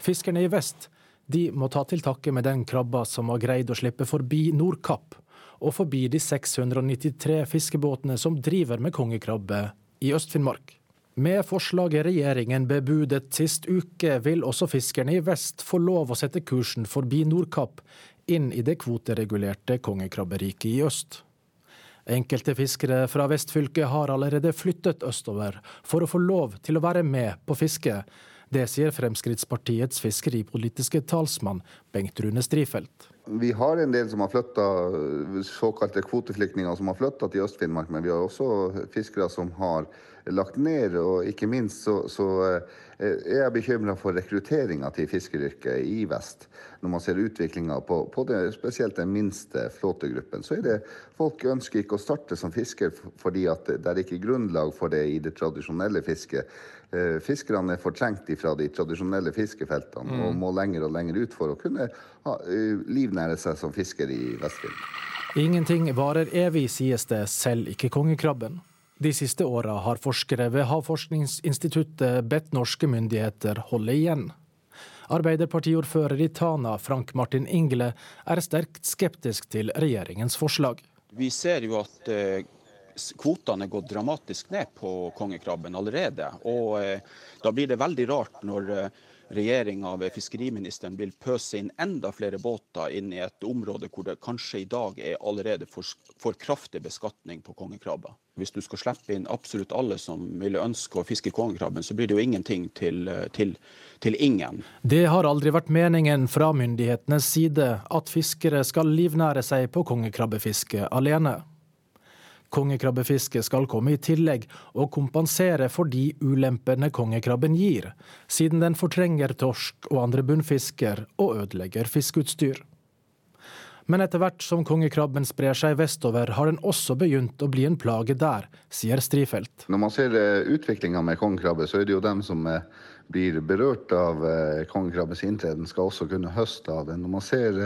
Fiskerne i vest de må ta til takke med den krabba som har greid å slippe forbi Nordkapp, og forbi de 693 fiskebåtene som driver med kongekrabbe i Øst-Finnmark. Med forslaget regjeringen bebudet sist uke, vil også fiskerne i vest få lov å sette kursen forbi Nordkapp inn i det kvoteregulerte kongekrabberiket i øst. Enkelte fiskere fra vestfylket har allerede flyttet østover for å få lov til å være med på fisket. Det sier Fremskrittspartiets fiskeripolitiske talsmann Bengt Rune Strifeldt. Vi har en del som har flytta, såkalte kvoteflyktninger som har flytta til Øst-Finnmark, men vi har også fiskere som har lagt ned. Og ikke minst så, så eh, er jeg bekymra for rekrutteringa til fiskeryrket i vest. Når man ser utviklinga på, på det, spesielt den minste flåtegruppen, så er det folk ønsker ikke å starte som fisker fordi at det er ikke grunnlag for det i det tradisjonelle fisket. Eh, fiskerne er fortrengt fra de tradisjonelle fiskefeltene mm. og må lenger og lenger ut for å kunne ha, eh, livnære seg som fisker i Vest-Finnmark. Ingenting varer evig, sies det, selv ikke kongekrabben. De siste åra har forskere ved Havforskningsinstituttet bedt norske myndigheter holde igjen. Arbeiderpartiordfører i Tana, Frank Martin Ingle, er sterkt skeptisk til regjeringens forslag. Vi ser jo at eh, kvotene gått dramatisk ned på kongekrabben allerede. Og eh, da blir det veldig rart når eh, regjeringa ved fiskeriministeren vil pøse inn enda flere båter inn i et område hvor det kanskje i dag er allerede for, for kraftig beskatning på kongekrabber. Hvis du skal slippe inn absolutt alle som ville ønske å fiske kongekrabben, så blir det jo ingenting til, til, til ingen. Det har aldri vært meningen fra myndighetenes side at fiskere skal livnære seg på kongekrabbefiske alene. Kongekrabbefiske skal komme i tillegg og kompensere for de ulempene kongekrabben gir, siden den fortrenger torsk og andre bunnfisker og ødelegger fiskeutstyr. Men etter hvert som kongekrabben sprer seg vestover, har den også begynt å bli en plage der, sier Strifeldt. Når man ser eh, utviklinga med kongekrabbe, så er det jo dem som eh, blir berørt av eh, kongekrabbens inntreden, skal også kunne høste av den. Når man ser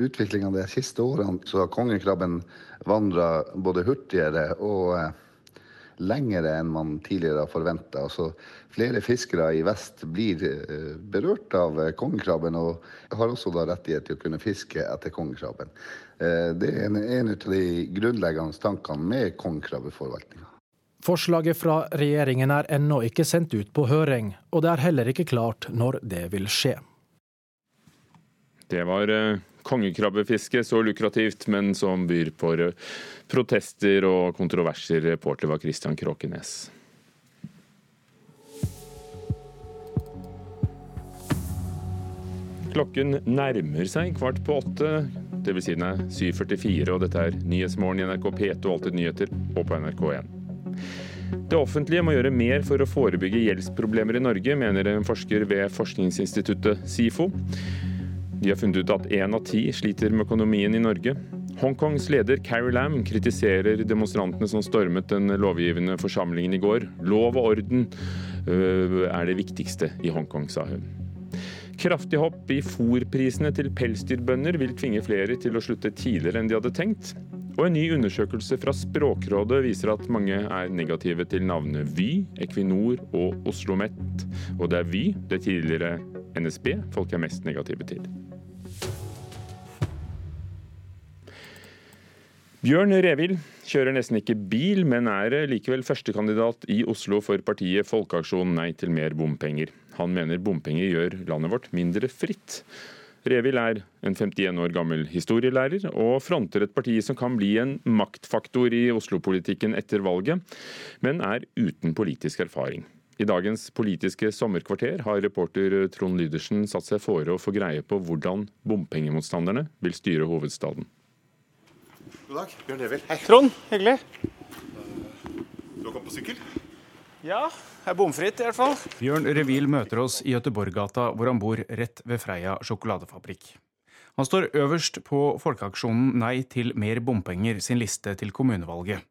utviklinga de siste årene, så har kongekrabben vandra både hurtigere og lengre enn man tidligere har forventa. Altså, flere fiskere i vest blir eh, berørt av eh, kongekrabben, og har også da rettighet til å kunne fiske etter kongekrabben. Eh, det er en, en av de grunnleggende tankene med kongekrabbeforvaltninga. Forslaget fra regjeringen er ennå ikke sendt ut på høring, og det er heller ikke klart når det vil skje. Det var kongekrabbefiske så lukrativt, men som byr på protester og kontroverser. Reporter var Christian Kråkenes. Klokken nærmer seg kvart på åtte. Dvs. Si den er 7.44, og dette er Nyhetsmorgen i NRK P2 og Alltid nyheter og på NRK1. Det offentlige må gjøre mer for å forebygge gjeldsproblemer i Norge, mener en forsker ved forskningsinstituttet SIFO. De har funnet ut at én av ti sliter med økonomien i Norge. Hongkongs leder Carrie Lam kritiserer demonstrantene som stormet den lovgivende forsamlingen i går. Lov og orden øh, er det viktigste i Hongkong, sa hun. Kraftig hopp i fôrprisene til pelsdyrbønder vil tvinge flere til å slutte tidligere enn de hadde tenkt. Og en ny undersøkelse fra Språkrådet viser at mange er negative til navnene Vy, Equinor og Oslo OsloMet. Og det er Vy, det tidligere NSB, folk er mest negative til. Bjørn Revild kjører nesten ikke bil, men er likevel førstekandidat i Oslo for partiet Folkeaksjon nei til mer bompenger. Han mener bompenger gjør landet vårt mindre fritt. Revild er en 51 år gammel historielærer, og fronter et parti som kan bli en maktfaktor i Oslo-politikken etter valget, men er uten politisk erfaring. I dagens Politiske sommerkvarter har reporter Trond Lydersen satt seg fore å få greie på hvordan bompengemotstanderne vil styre hovedstaden. God dag. Bjørn Revild. Hei. Trond, hyggelig. Du har kommet på sykkel? Ja, det er bomfritt i hvert fall. Bjørn Revil møter oss i Göteborggata, hvor han bor rett ved Freia sjokoladefabrikk. Han står øverst på Folkeaksjonen Nei til mer bompenger sin liste til kommunevalget.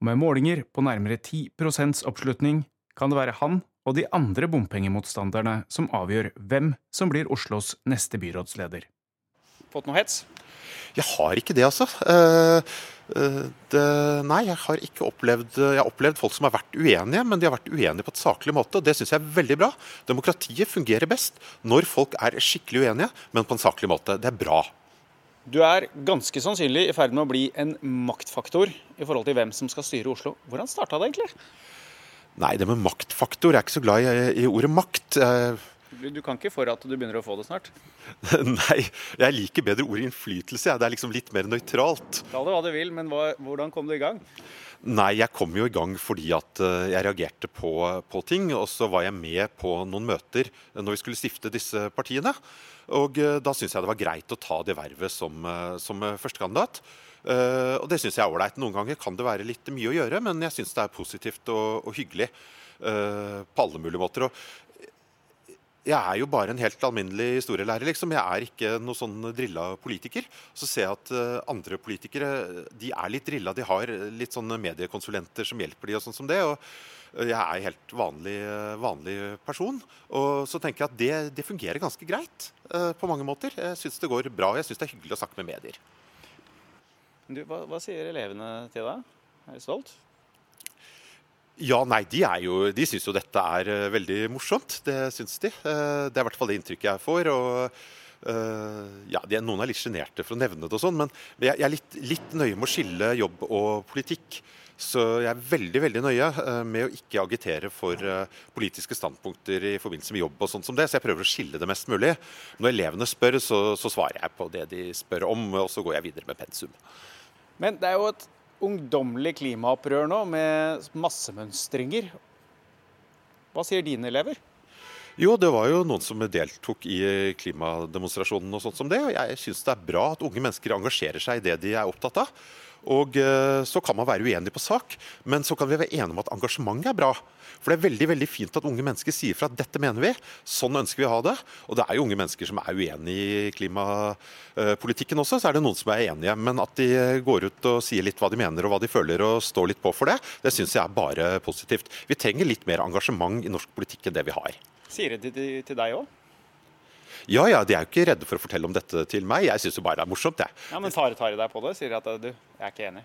Og med målinger på nærmere 10% oppslutning kan det være han og de andre bompengemotstanderne som avgjør hvem som blir Oslos neste byrådsleder. Fått noe hets? Jeg har ikke det, altså. Uh, det, nei, jeg har ikke opplevd Jeg har opplevd folk som har vært uenige, men de har vært uenige på et saklig måte. og Det syns jeg er veldig bra. Demokratiet fungerer best når folk er skikkelig uenige, men på en saklig måte. Det er bra. Du er ganske sannsynlig i ferd med å bli en maktfaktor i forhold til hvem som skal styre Oslo. Hvordan starta det egentlig? Nei, det med maktfaktor Jeg er ikke så glad i, i ordet makt. Du kan ikke for at du begynner å få det snart? [LAUGHS] Nei, jeg liker bedre ordet innflytelse. Det er liksom litt mer nøytralt. Kall det hva du vil, men hva, hvordan kom du i gang? Nei, jeg kom jo i gang fordi at eh, jeg reagerte på, på, ting. Og så var jeg med på noen møter når vi skulle stifte disse partiene. Og eh, da syns jeg det var greit å ta det vervet som, eh, som førstekandidat. Og det syns jeg er ålreit. Noen ganger kan det være litt mye å gjøre, men jeg syns det er positivt og, og hyggelig. På alle mulige måter. Og jeg er jo bare en helt alminnelig historielærer, liksom. Jeg er ikke noen sånn drilla politiker. Så ser jeg at uh, andre politikere de er litt drilla. De har litt sånne mediekonsulenter som hjelper de og sånn som det. og uh, jeg er helt vanlig, uh, vanlig, person. Og så tenker jeg at det, det fungerer ganske greit på mange måter. Jeg syns det går bra. Jeg syns det er hyggelig å snakke med medier. Du, hva, hva sier elevene til deg? Er de stolt? Ja, nei, De, er jo, de syns jo dette er uh, veldig morsomt. Det syns de. Uh, det er i hvert fall det inntrykket jeg får. og uh, ja, er, Noen er litt sjenerte for å nevne det, og sånn, men jeg, jeg er litt, litt, nøye med å skille jobb og politikk. Så jeg er veldig veldig nøye med å ikke agitere for politiske standpunkter i forbindelse med jobb. og sånt som det, Så jeg prøver å skille det mest mulig. Når elevene spør, så, så svarer jeg på det de spør om, og så går jeg videre med pensum. Men det er jo et ungdommelig klimaopprør nå med massemønstringer. Hva sier dine elever? Jo, det var jo noen som deltok i klimademonstrasjonen og sånt som det. Og jeg syns det er bra at unge mennesker engasjerer seg i det de er opptatt av. Og eh, så kan man være uenig på sak, men så kan vi være enige om at engasjementet er bra. For det er veldig veldig fint at unge mennesker sier fra at dette mener vi, sånn ønsker vi å ha det. Og det er jo unge mennesker som er uenig i klimapolitikken også, så er det noen som er enige. Men at de går ut og sier litt hva de mener og hva de føler og står litt på for det, det syns jeg er bare positivt. Vi trenger litt mer engasjement i norsk politikk enn det vi har. Sier de til deg òg? Ja, ja, de er jo ikke redde for å fortelle om dette til meg. Jeg syns jo bare det er morsomt, jeg. Ja, Men tar, tar de deg på det? Sier at du, jeg er ikke enig?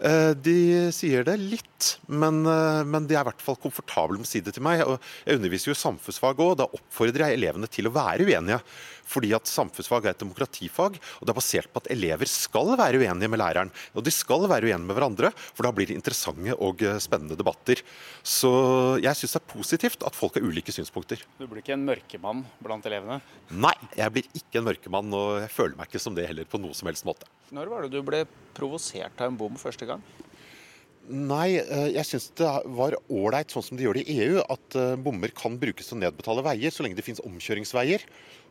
Eh, de sier det litt, men, eh, men, de er i hvert fall komfortable med å si det til meg. Jeg underviser jo samfunnsfag òg, da oppfordrer jeg elevene til å være uenige. Fordi at samfunnsfag er et demokratifag, og det er basert på at elever skal være uenige med læreren. Og de skal være uenige med hverandre, for da blir det interessante og eh, spennende debatter. Så jeg syns det er positivt at folk har ulike synspunkter. Du blir ikke en mørkemann blant elevene? Nei, jeg blir ikke en mørkemann, og jeg føler meg ikke som det heller på noe som helst måte. Når var det du ble provosert av en bom første gang? Nei, eh, jeg syns det var ålreit sånn som de gjør det i EU, at eh, bommer kan brukes til å nedbetale veier så lenge det finnes omkjøringsveier.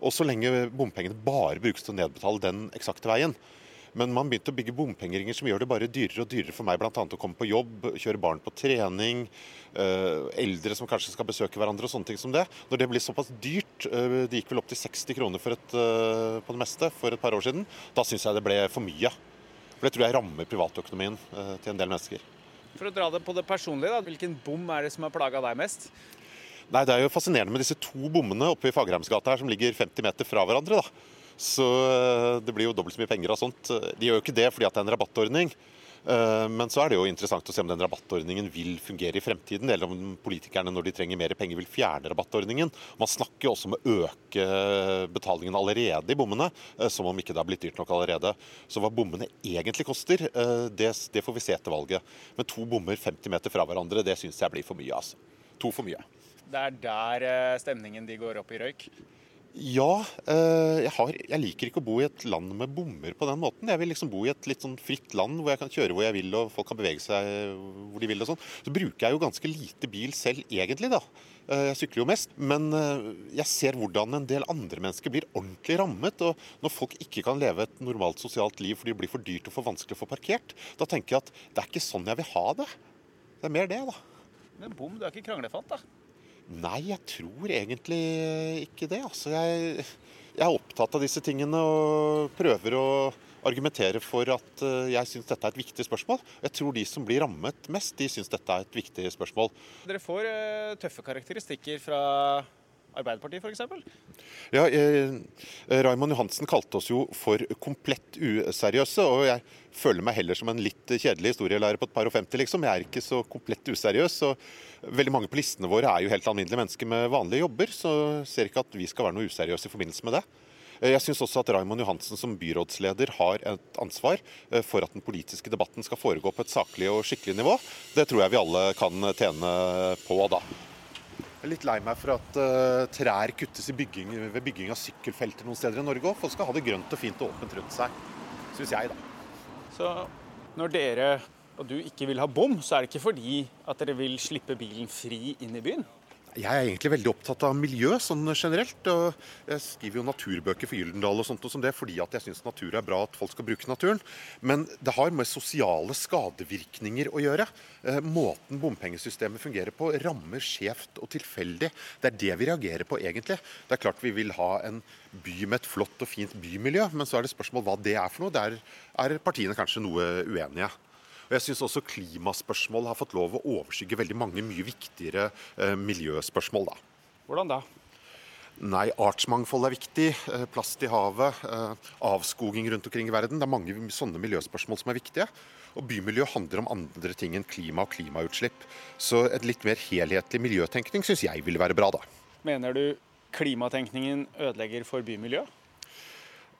Og så lenge bompengene bare brukes til å nedbetale den eksakte veien. Men man begynte å bygge bompengeringer som gjør det bare dyrere og dyrere for meg bl.a. å komme på jobb, kjøre barn på trening, eh, eldre som kanskje skal besøke hverandre og sånne ting som det. Når det blir såpass dyrt, det gikk vel opp til 60 kroner et, på det meste for et par år siden, da syns jeg det ble for mye. For det tror jeg rammer privatøkonomien til en del mennesker. For å dra det på det personlige, da, hvilken bom er det som har plaga deg mest? Nei, Det er jo fascinerende med disse to bommene oppe i Fagerheimsgata her som ligger 50 meter fra hverandre. da. Så eh, det blir jo dobbelt så mye penger av sånt. De gjør jo ikke det fordi det er en rabattordning. Eh, men så er det jo interessant å se om den rabattordningen vil fungere i fremtiden, eller om politikerne når de trenger mer penger vil fjerne rabattordningen. Man snakker jo også om å øke betalingen allerede i bommene, eh, som om ikke det har blitt dyrt nok allerede. Så hva bommene egentlig koster, eh, det, får vi se etter valget. Men to bommer 50 meter fra hverandre, det syns jeg blir for mye. altså. To for mye. Det er der stemningen de går opp i røyk? Ja, eh, jeg, har, jeg, liker ikke å bo i et land med bommer på den måten. Jeg vil liksom bo i et litt sånn fritt land hvor jeg kan kjøre hvor jeg vil og folk kan bevege seg hvor de vil. og sånn. Så bruker jeg jo ganske lite bil selv egentlig, da. Eh, jeg sykler jo mest. Men eh, jeg ser hvordan en del andre mennesker blir ordentlig rammet. Og når folk ikke kan leve et normalt sosialt liv fordi det blir for dyrt og for vanskelig å få parkert, da tenker jeg at det er ikke sånn jeg vil ha det. Det er mer det, da. Men bom, du er ikke kranglefant, da? Nei, jeg tror egentlig ikke det. Altså, jeg, jeg, er opptatt av disse tingene og prøver å argumentere for at eh, jeg syns dette er et viktig spørsmål. Jeg tror de som blir rammet mest, de syns dette er et viktig spørsmål. Dere får uh, tøffe karakteristikker fra Arbeiderpartiet f.eks.? Ja, eh, Raymond Johansen kalte oss jo for komplett useriøse. Og jeg føler meg heller som en litt kjedelig historielærer på et par og femti, liksom. Jeg er ikke så komplett useriøs. og Veldig mange på listene våre er jo helt alminnelige mennesker med vanlige jobber, så ser ikke at vi skal være noe useriøse i forbindelse med det. Eh, jeg syns også at Raymond Johansen som byrådsleder har et ansvar eh, for at den politiske debatten skal foregå på et saklig og skikkelig nivå. Det tror jeg vi alle kan tjene på da. Jeg er litt lei meg for at uh, trær kuttes bygging, ved bygging av sykkelfelter noen steder i Norge òg. Folk skal ha det grønt og fint og åpent rundt seg, syns jeg, da. Så når dere og du ikke vil ha bom, så er det ikke fordi at dere vil slippe bilen fri inn i byen? Jeg er egentlig veldig opptatt av miljø sånn generelt. og Jeg skriver jo naturbøker for Gyldendal og sånt og som det, fordi at jeg syns natur er bra at folk skal bruke naturen. Men det har med sosiale skadevirkninger å gjøre. Eh, måten bompengesystemet fungerer på, rammer skjevt og tilfeldig. Det er det vi reagerer på, egentlig. Det er klart vi vil ha en by med et flott og fint bymiljø, men så er det spørsmål hva det er for noe. Der er partiene kanskje noe uenige. Og jeg syns også klimaspørsmål har fått lov å overskygge veldig mange mye viktigere eh, miljøspørsmål. da. Hvordan da? Nei, artsmangfold er viktig. Eh, plast i havet. Eh, avskoging rundt omkring i verden. Det er mange sånne miljøspørsmål som er viktige. Og bymiljø handler om andre ting enn klima og klimautslipp. Så et litt mer helhetlig miljøtenkning syns jeg ville være bra, da. Mener du klimatenkningen ødelegger for bymiljøet?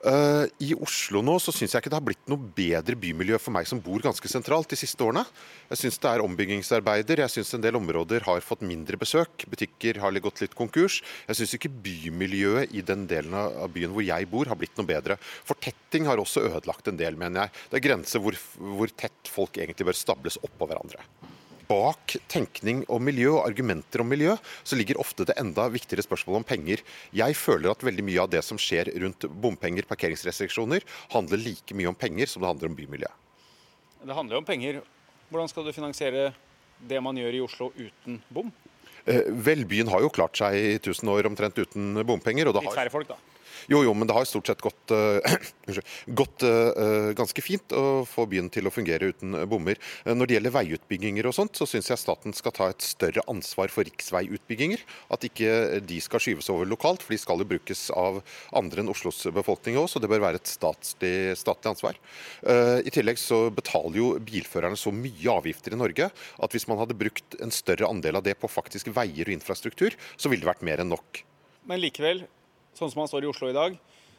Uh, I Oslo nå så syns jeg ikke det har blitt noe bedre bymiljø for meg som bor ganske sentralt de siste årene. Jeg syns det er ombyggingsarbeider, jeg syns en del områder har fått mindre besøk. Butikker har gått litt konkurs. Jeg syns ikke bymiljøet i den delen av byen hvor jeg bor har blitt noe bedre. Fortetting har også ødelagt en del, mener jeg. Det er grenser hvor, hvor tett folk egentlig bør stables oppå hverandre bak tenkning om miljø og argumenter om miljø, så ligger ofte det enda viktigere spørsmålet om penger. Jeg føler at veldig mye av det som skjer rundt bompenger, parkeringsrestriksjoner, handler like mye om penger som det handler om bymiljø. Det handler jo om penger. Hvordan skal du finansiere det man gjør i Oslo uten bom? Eh, vel, byen har jo klart seg i 1000 år omtrent uten bompenger. Litt færre folk, da? Jo, jo, men det har stort sett gått, [CLEARS THROAT] uh, gått uh, ganske fint å få byen til å fungere uten bommer. Uh, når det gjelder veiutbygginger og sånt, så syns jeg staten skal ta et større ansvar for riksveiutbygginger. At ikke de skal skyves over lokalt, for de skal jo brukes av andre enn Oslos befolkning òg, så det bør være et statlig, statlig ansvar. I tillegg så betaler jo bilførerne så mye avgifter i Norge at hvis man hadde brukt en større andel av det på faktisk veier og infrastruktur, så ville det vært mer enn nok. Men likevel, sånn som man står i Oslo i dag,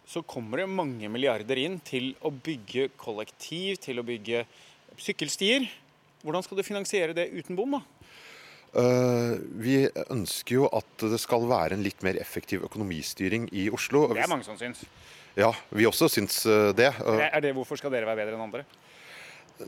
så kommer det mange milliarder inn til å bygge kollektiv, til å bygge sykkelstier. Hvordan skal du finansiere det uten bom, da? Uh, vi ønsker jo at det skal være en litt mer effektiv økonomistyring i Oslo. Det er mange som syns. Ja, vi også syns eh, det. Er det Hvorfor skal dere være bedre enn andre?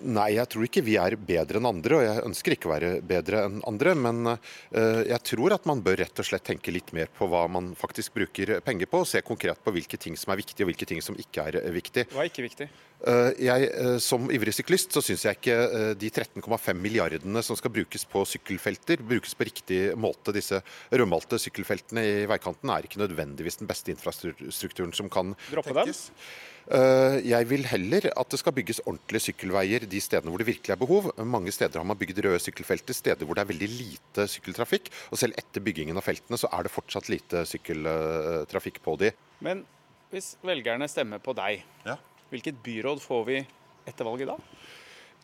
Nei, jeg tror ikke vi er bedre enn andre, og jeg ønsker ikke å være bedre enn andre. Men uh, jeg tror at man bør rett og slett tenke litt mer på hva man faktisk bruker penger på, og se konkret på hvilke ting som er viktige og hvilke ting som ikke er viktig. Hva er ikke viktig? Uh, jeg, som ivrig syklist så syns jeg ikke de 13,5 milliardene som skal brukes på sykkelfelter, brukes på riktig måte. Disse rødmalte sykkelfeltene i veikanten er ikke nødvendigvis den beste infrastrukturen som kan Droppe tenkes. Dem? Eh, jeg vil heller at det skal bygges ordentlige sykkelveier de stedene hvor det virkelig er behov. Mange steder har man bygd røde sykkelfelter, steder hvor det er veldig lite sykkeltrafikk. Og selv etter byggingen av feltene så er det fortsatt lite sykkeltrafikk på de. Men hvis velgerne stemmer på deg, ja. hvilket byråd får vi etter valget da?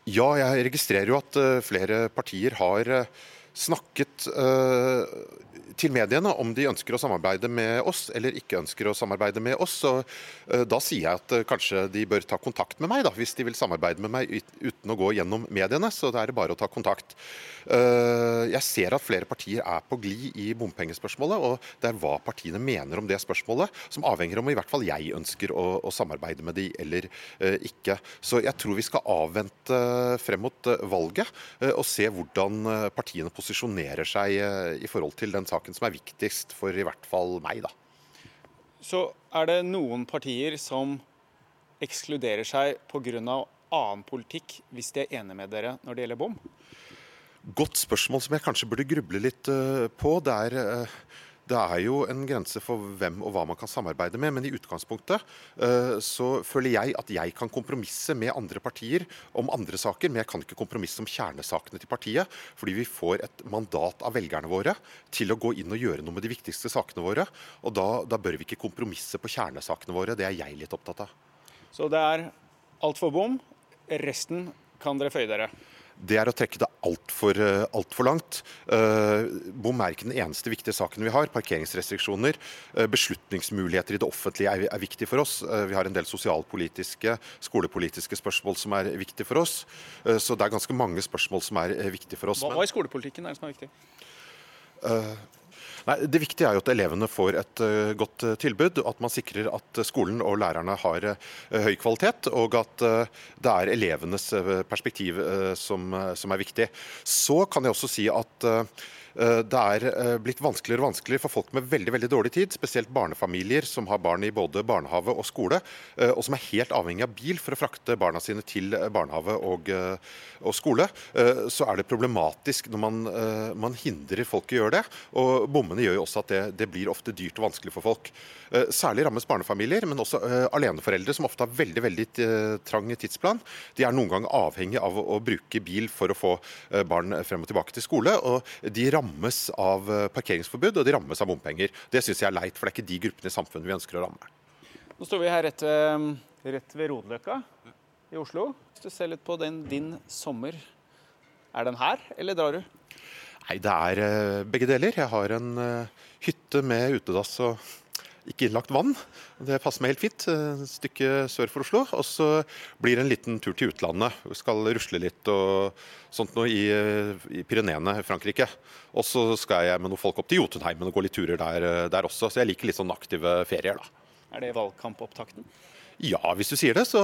Ja, jeg registrerer jo at eh, flere partier har eh, snakket uh, til mediene om de ønsker å samarbeide med oss eller ikke ønsker å samarbeide med oss. Og, uh, Da sier jeg at uh, kanskje de bør ta kontakt med meg, da, hvis de vil samarbeide med meg uten å gå gjennom mediene. Så det er bare å ta kontakt. Jeg ser at flere partier er på glid i bompengespørsmålet, og det er hva partiene mener om det spørsmålet, som avhenger om i hvert fall jeg ønsker å, å samarbeide med de eller ikke. Så jeg tror vi skal avvente frem mot valget og se hvordan partiene posisjonerer seg eh, i forhold til den saken som er viktigst for i hvert fall meg, da. Så er det noen partier som ekskluderer seg pga. annen politikk, hvis de er enige med dere når det gjelder bom? Godt spørsmål som jeg kanskje burde gruble litt eh, på. Det er eh, det er jo en grense for hvem og hva man kan samarbeide med, men i utgangspunktet uh, så føler jeg at jeg kan kompromisse med andre partier om andre saker, men jeg kan ikke kompromisse om kjernesakene til partiet, fordi vi får et mandat av velgerne våre til å gå inn og gjøre noe med de viktigste sakene våre. Og da, da bør vi ikke kompromisse på kjernesakene våre. Det er jeg litt opptatt av. Så det er alt for bom. Resten kan dere føye dere? Det er å trekke det altfor eh, alt for langt. Uh, bom er ikke den eneste viktige saken vi har. Parkeringsrestriksjoner, uh, beslutningsmuligheter i det offentlige er, er viktig for oss. Uh, vi har en del sosialpolitiske, skolepolitiske spørsmål som er viktige for oss. så det er ganske mange spørsmål som er viktige for oss. Hva, hva i skolepolitikken er det som er viktig? Nei, Det viktige er jo at elevene får et uh, godt uh, tilbud, at man sikrer at skolen og lærerne har høy kvalitet, og at det er elevenes perspektiv som, som, er viktig. Så kan jeg også si at Eh, det er eh, blitt vanskeligere og vanskeligere for folk med veldig veldig dårlig tid, spesielt barnefamilier som har barn i både barnehave og skole, eh, og som er helt avhengig av bil for å frakte barna sine til barnehave og, og skole. Så er det problematisk når man, man, hindrer folk i å gjøre det. Og bommene gjør jo også at det, det blir ofte dyrt og vanskelig for folk. Særlig rammes barnefamilier, men også aleneforeldre som ofte har veldig veldig trang tidsplan. De er noen ganger avhengig av å bruke bil for å få barn frem og tilbake til skole. og de rammes av parkeringsforbud og de rammes av bompenger. Det syns jeg er leit, for det er ikke de gruppene i samfunnet vi ønsker å ramme. Nå står vi her rett ved, rett ved Rodeløkka i Oslo. Hvis du ser litt på den, din sommer, er den her, eller drar du? Nei, det er begge deler. Jeg har en hytte med utedass og ikke innlagt vann. Det passer meg helt fint. Et stykke sør for Oslo. Og så blir det en liten tur til utlandet. Vi skal rusle litt og sånt noe i, i Pyreneene Frankrike. Og så skal jeg med noen folk opp til Jotunheimen og gå litt turer der, der også. Så jeg liker litt sånn aktive ferier, da. Er det valgkampopptakten? Ja, hvis du sier det, så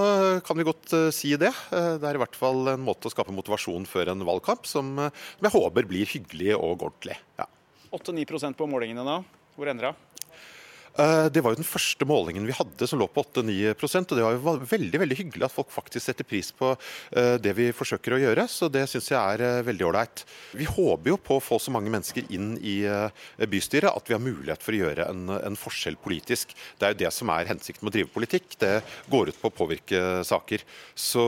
kan vi godt uh, si det. Uh, det er i hvert fall en måte å skape motivasjon før en valgkamp som, uh, som jeg håper blir hyggelig og ordentlig. Ja. 8-9% på målingene nå. Hvor ender det? Eh, var jo den første målingen vi hadde som lå på 8-9 og det var jo veldig veldig hyggelig at folk faktisk setter pris på eh, det vi forsøker å gjøre. Så det syns jeg er eh, veldig ålreit. Vi håper jo på å få så mange mennesker inn i bystyret at vi har mulighet for å gjøre en, en forskjell politisk. Det er jo det som er hensikten med å drive politikk. Det går ut på å påvirke saker. Så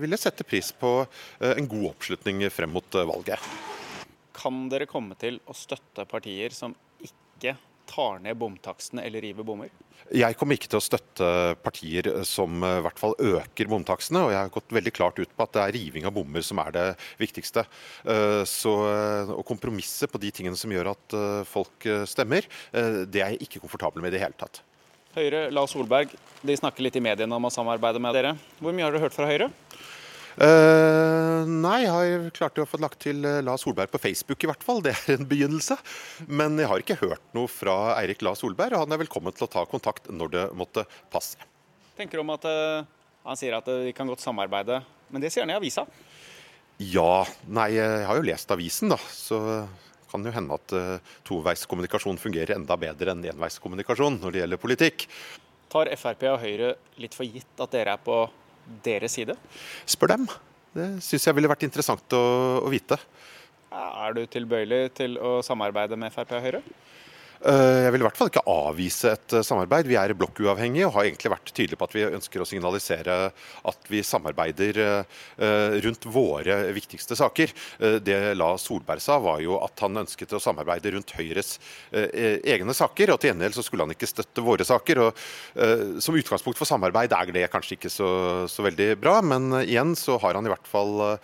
vil jeg sette pris på en god oppslutning frem mot valget. Kan dere komme til å støtte partier som ikke tar ned bomtakstene eller river bommer? Jeg kommer ikke til å støtte partier som i hvert fall øker bomtakstene. Og jeg har gått veldig klart ut på at det er riving av bommer som er det viktigste. Eh, så Å kompromisse på de tingene som gjør at eh, folk eh, stemmer, det er jeg ikke komfortabel med i det hele tatt. Høyre, Lars Solberg, de snakker litt i mediene om å samarbeide med dere. Hvor mye har dere hørt fra Høyre? Uh, nei, jeg har klart å få lagt til La Solberg på Facebook i hvert fall. [LAUGHS] Det er en begynnelse. Men jeg har ikke hørt noe fra Eirik La Solberg, og han er velkommen til å ta kontakt når det måtte passe. Tenker om at uh, Han sier at de kan godt samarbeide, men det sier han i avisa? Ja. Nei, jeg har jo lest avisen, da. Så kan jo hende at toveiskommunikasjon fungerer enda bedre enn enveiskommunikasjon når det gjelder politikk. Tar Frp og Høyre litt for gitt at dere er på deres side? Spør dem. Det syns jeg ville vært interessant å, å vite. Er du tilbøyelig til å samarbeide med Frp og Høyre? Eh, jeg vil i hvert fall ikke avvise et eh, samarbeid. Vi er blokkuavhengige og har egentlig vært tydelige på at vi ønsker å signalisere at vi samarbeider eh, rundt våre viktigste saker. Det La Solberg sa, var jo at han ønsket å samarbeide rundt Høyres egne saker. og Til gjengjeld så skulle han ikke støtte våre saker. og Som utgangspunkt for samarbeid er det kanskje ikke så, så veldig bra, men igjen så har han i hvert fall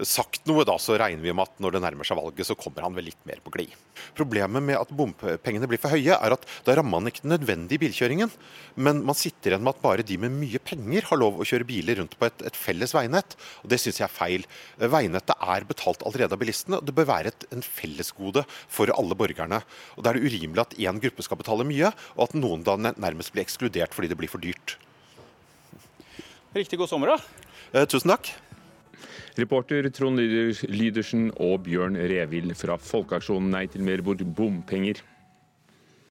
sagt noe, da, så regner vi med at når det nærmer seg valget, så kommer han vel litt mer på glid. Problemet med at bompengene blir for høye, er at da rammer man ikke den nødvendige bilkjøringen. Men man sitter igjen med at bare de med mye penger har lov å kjøre biler rundt på et, et felles veinett. Og Det syns jeg er feil. Veinettet er betalt allerede av bilistene, og det bør være et en fellesgode for alle borgerne. Og Da er det urimelig at én gruppe skal betale mye, og at noen da nærmest blir ekskludert fordi det blir for dyrt. Riktig god sommer, da. Eh, tusen takk. Reporter Trond Lydersen og Bjørn Revild fra Folkeaksjonen Nei til mer bompenger.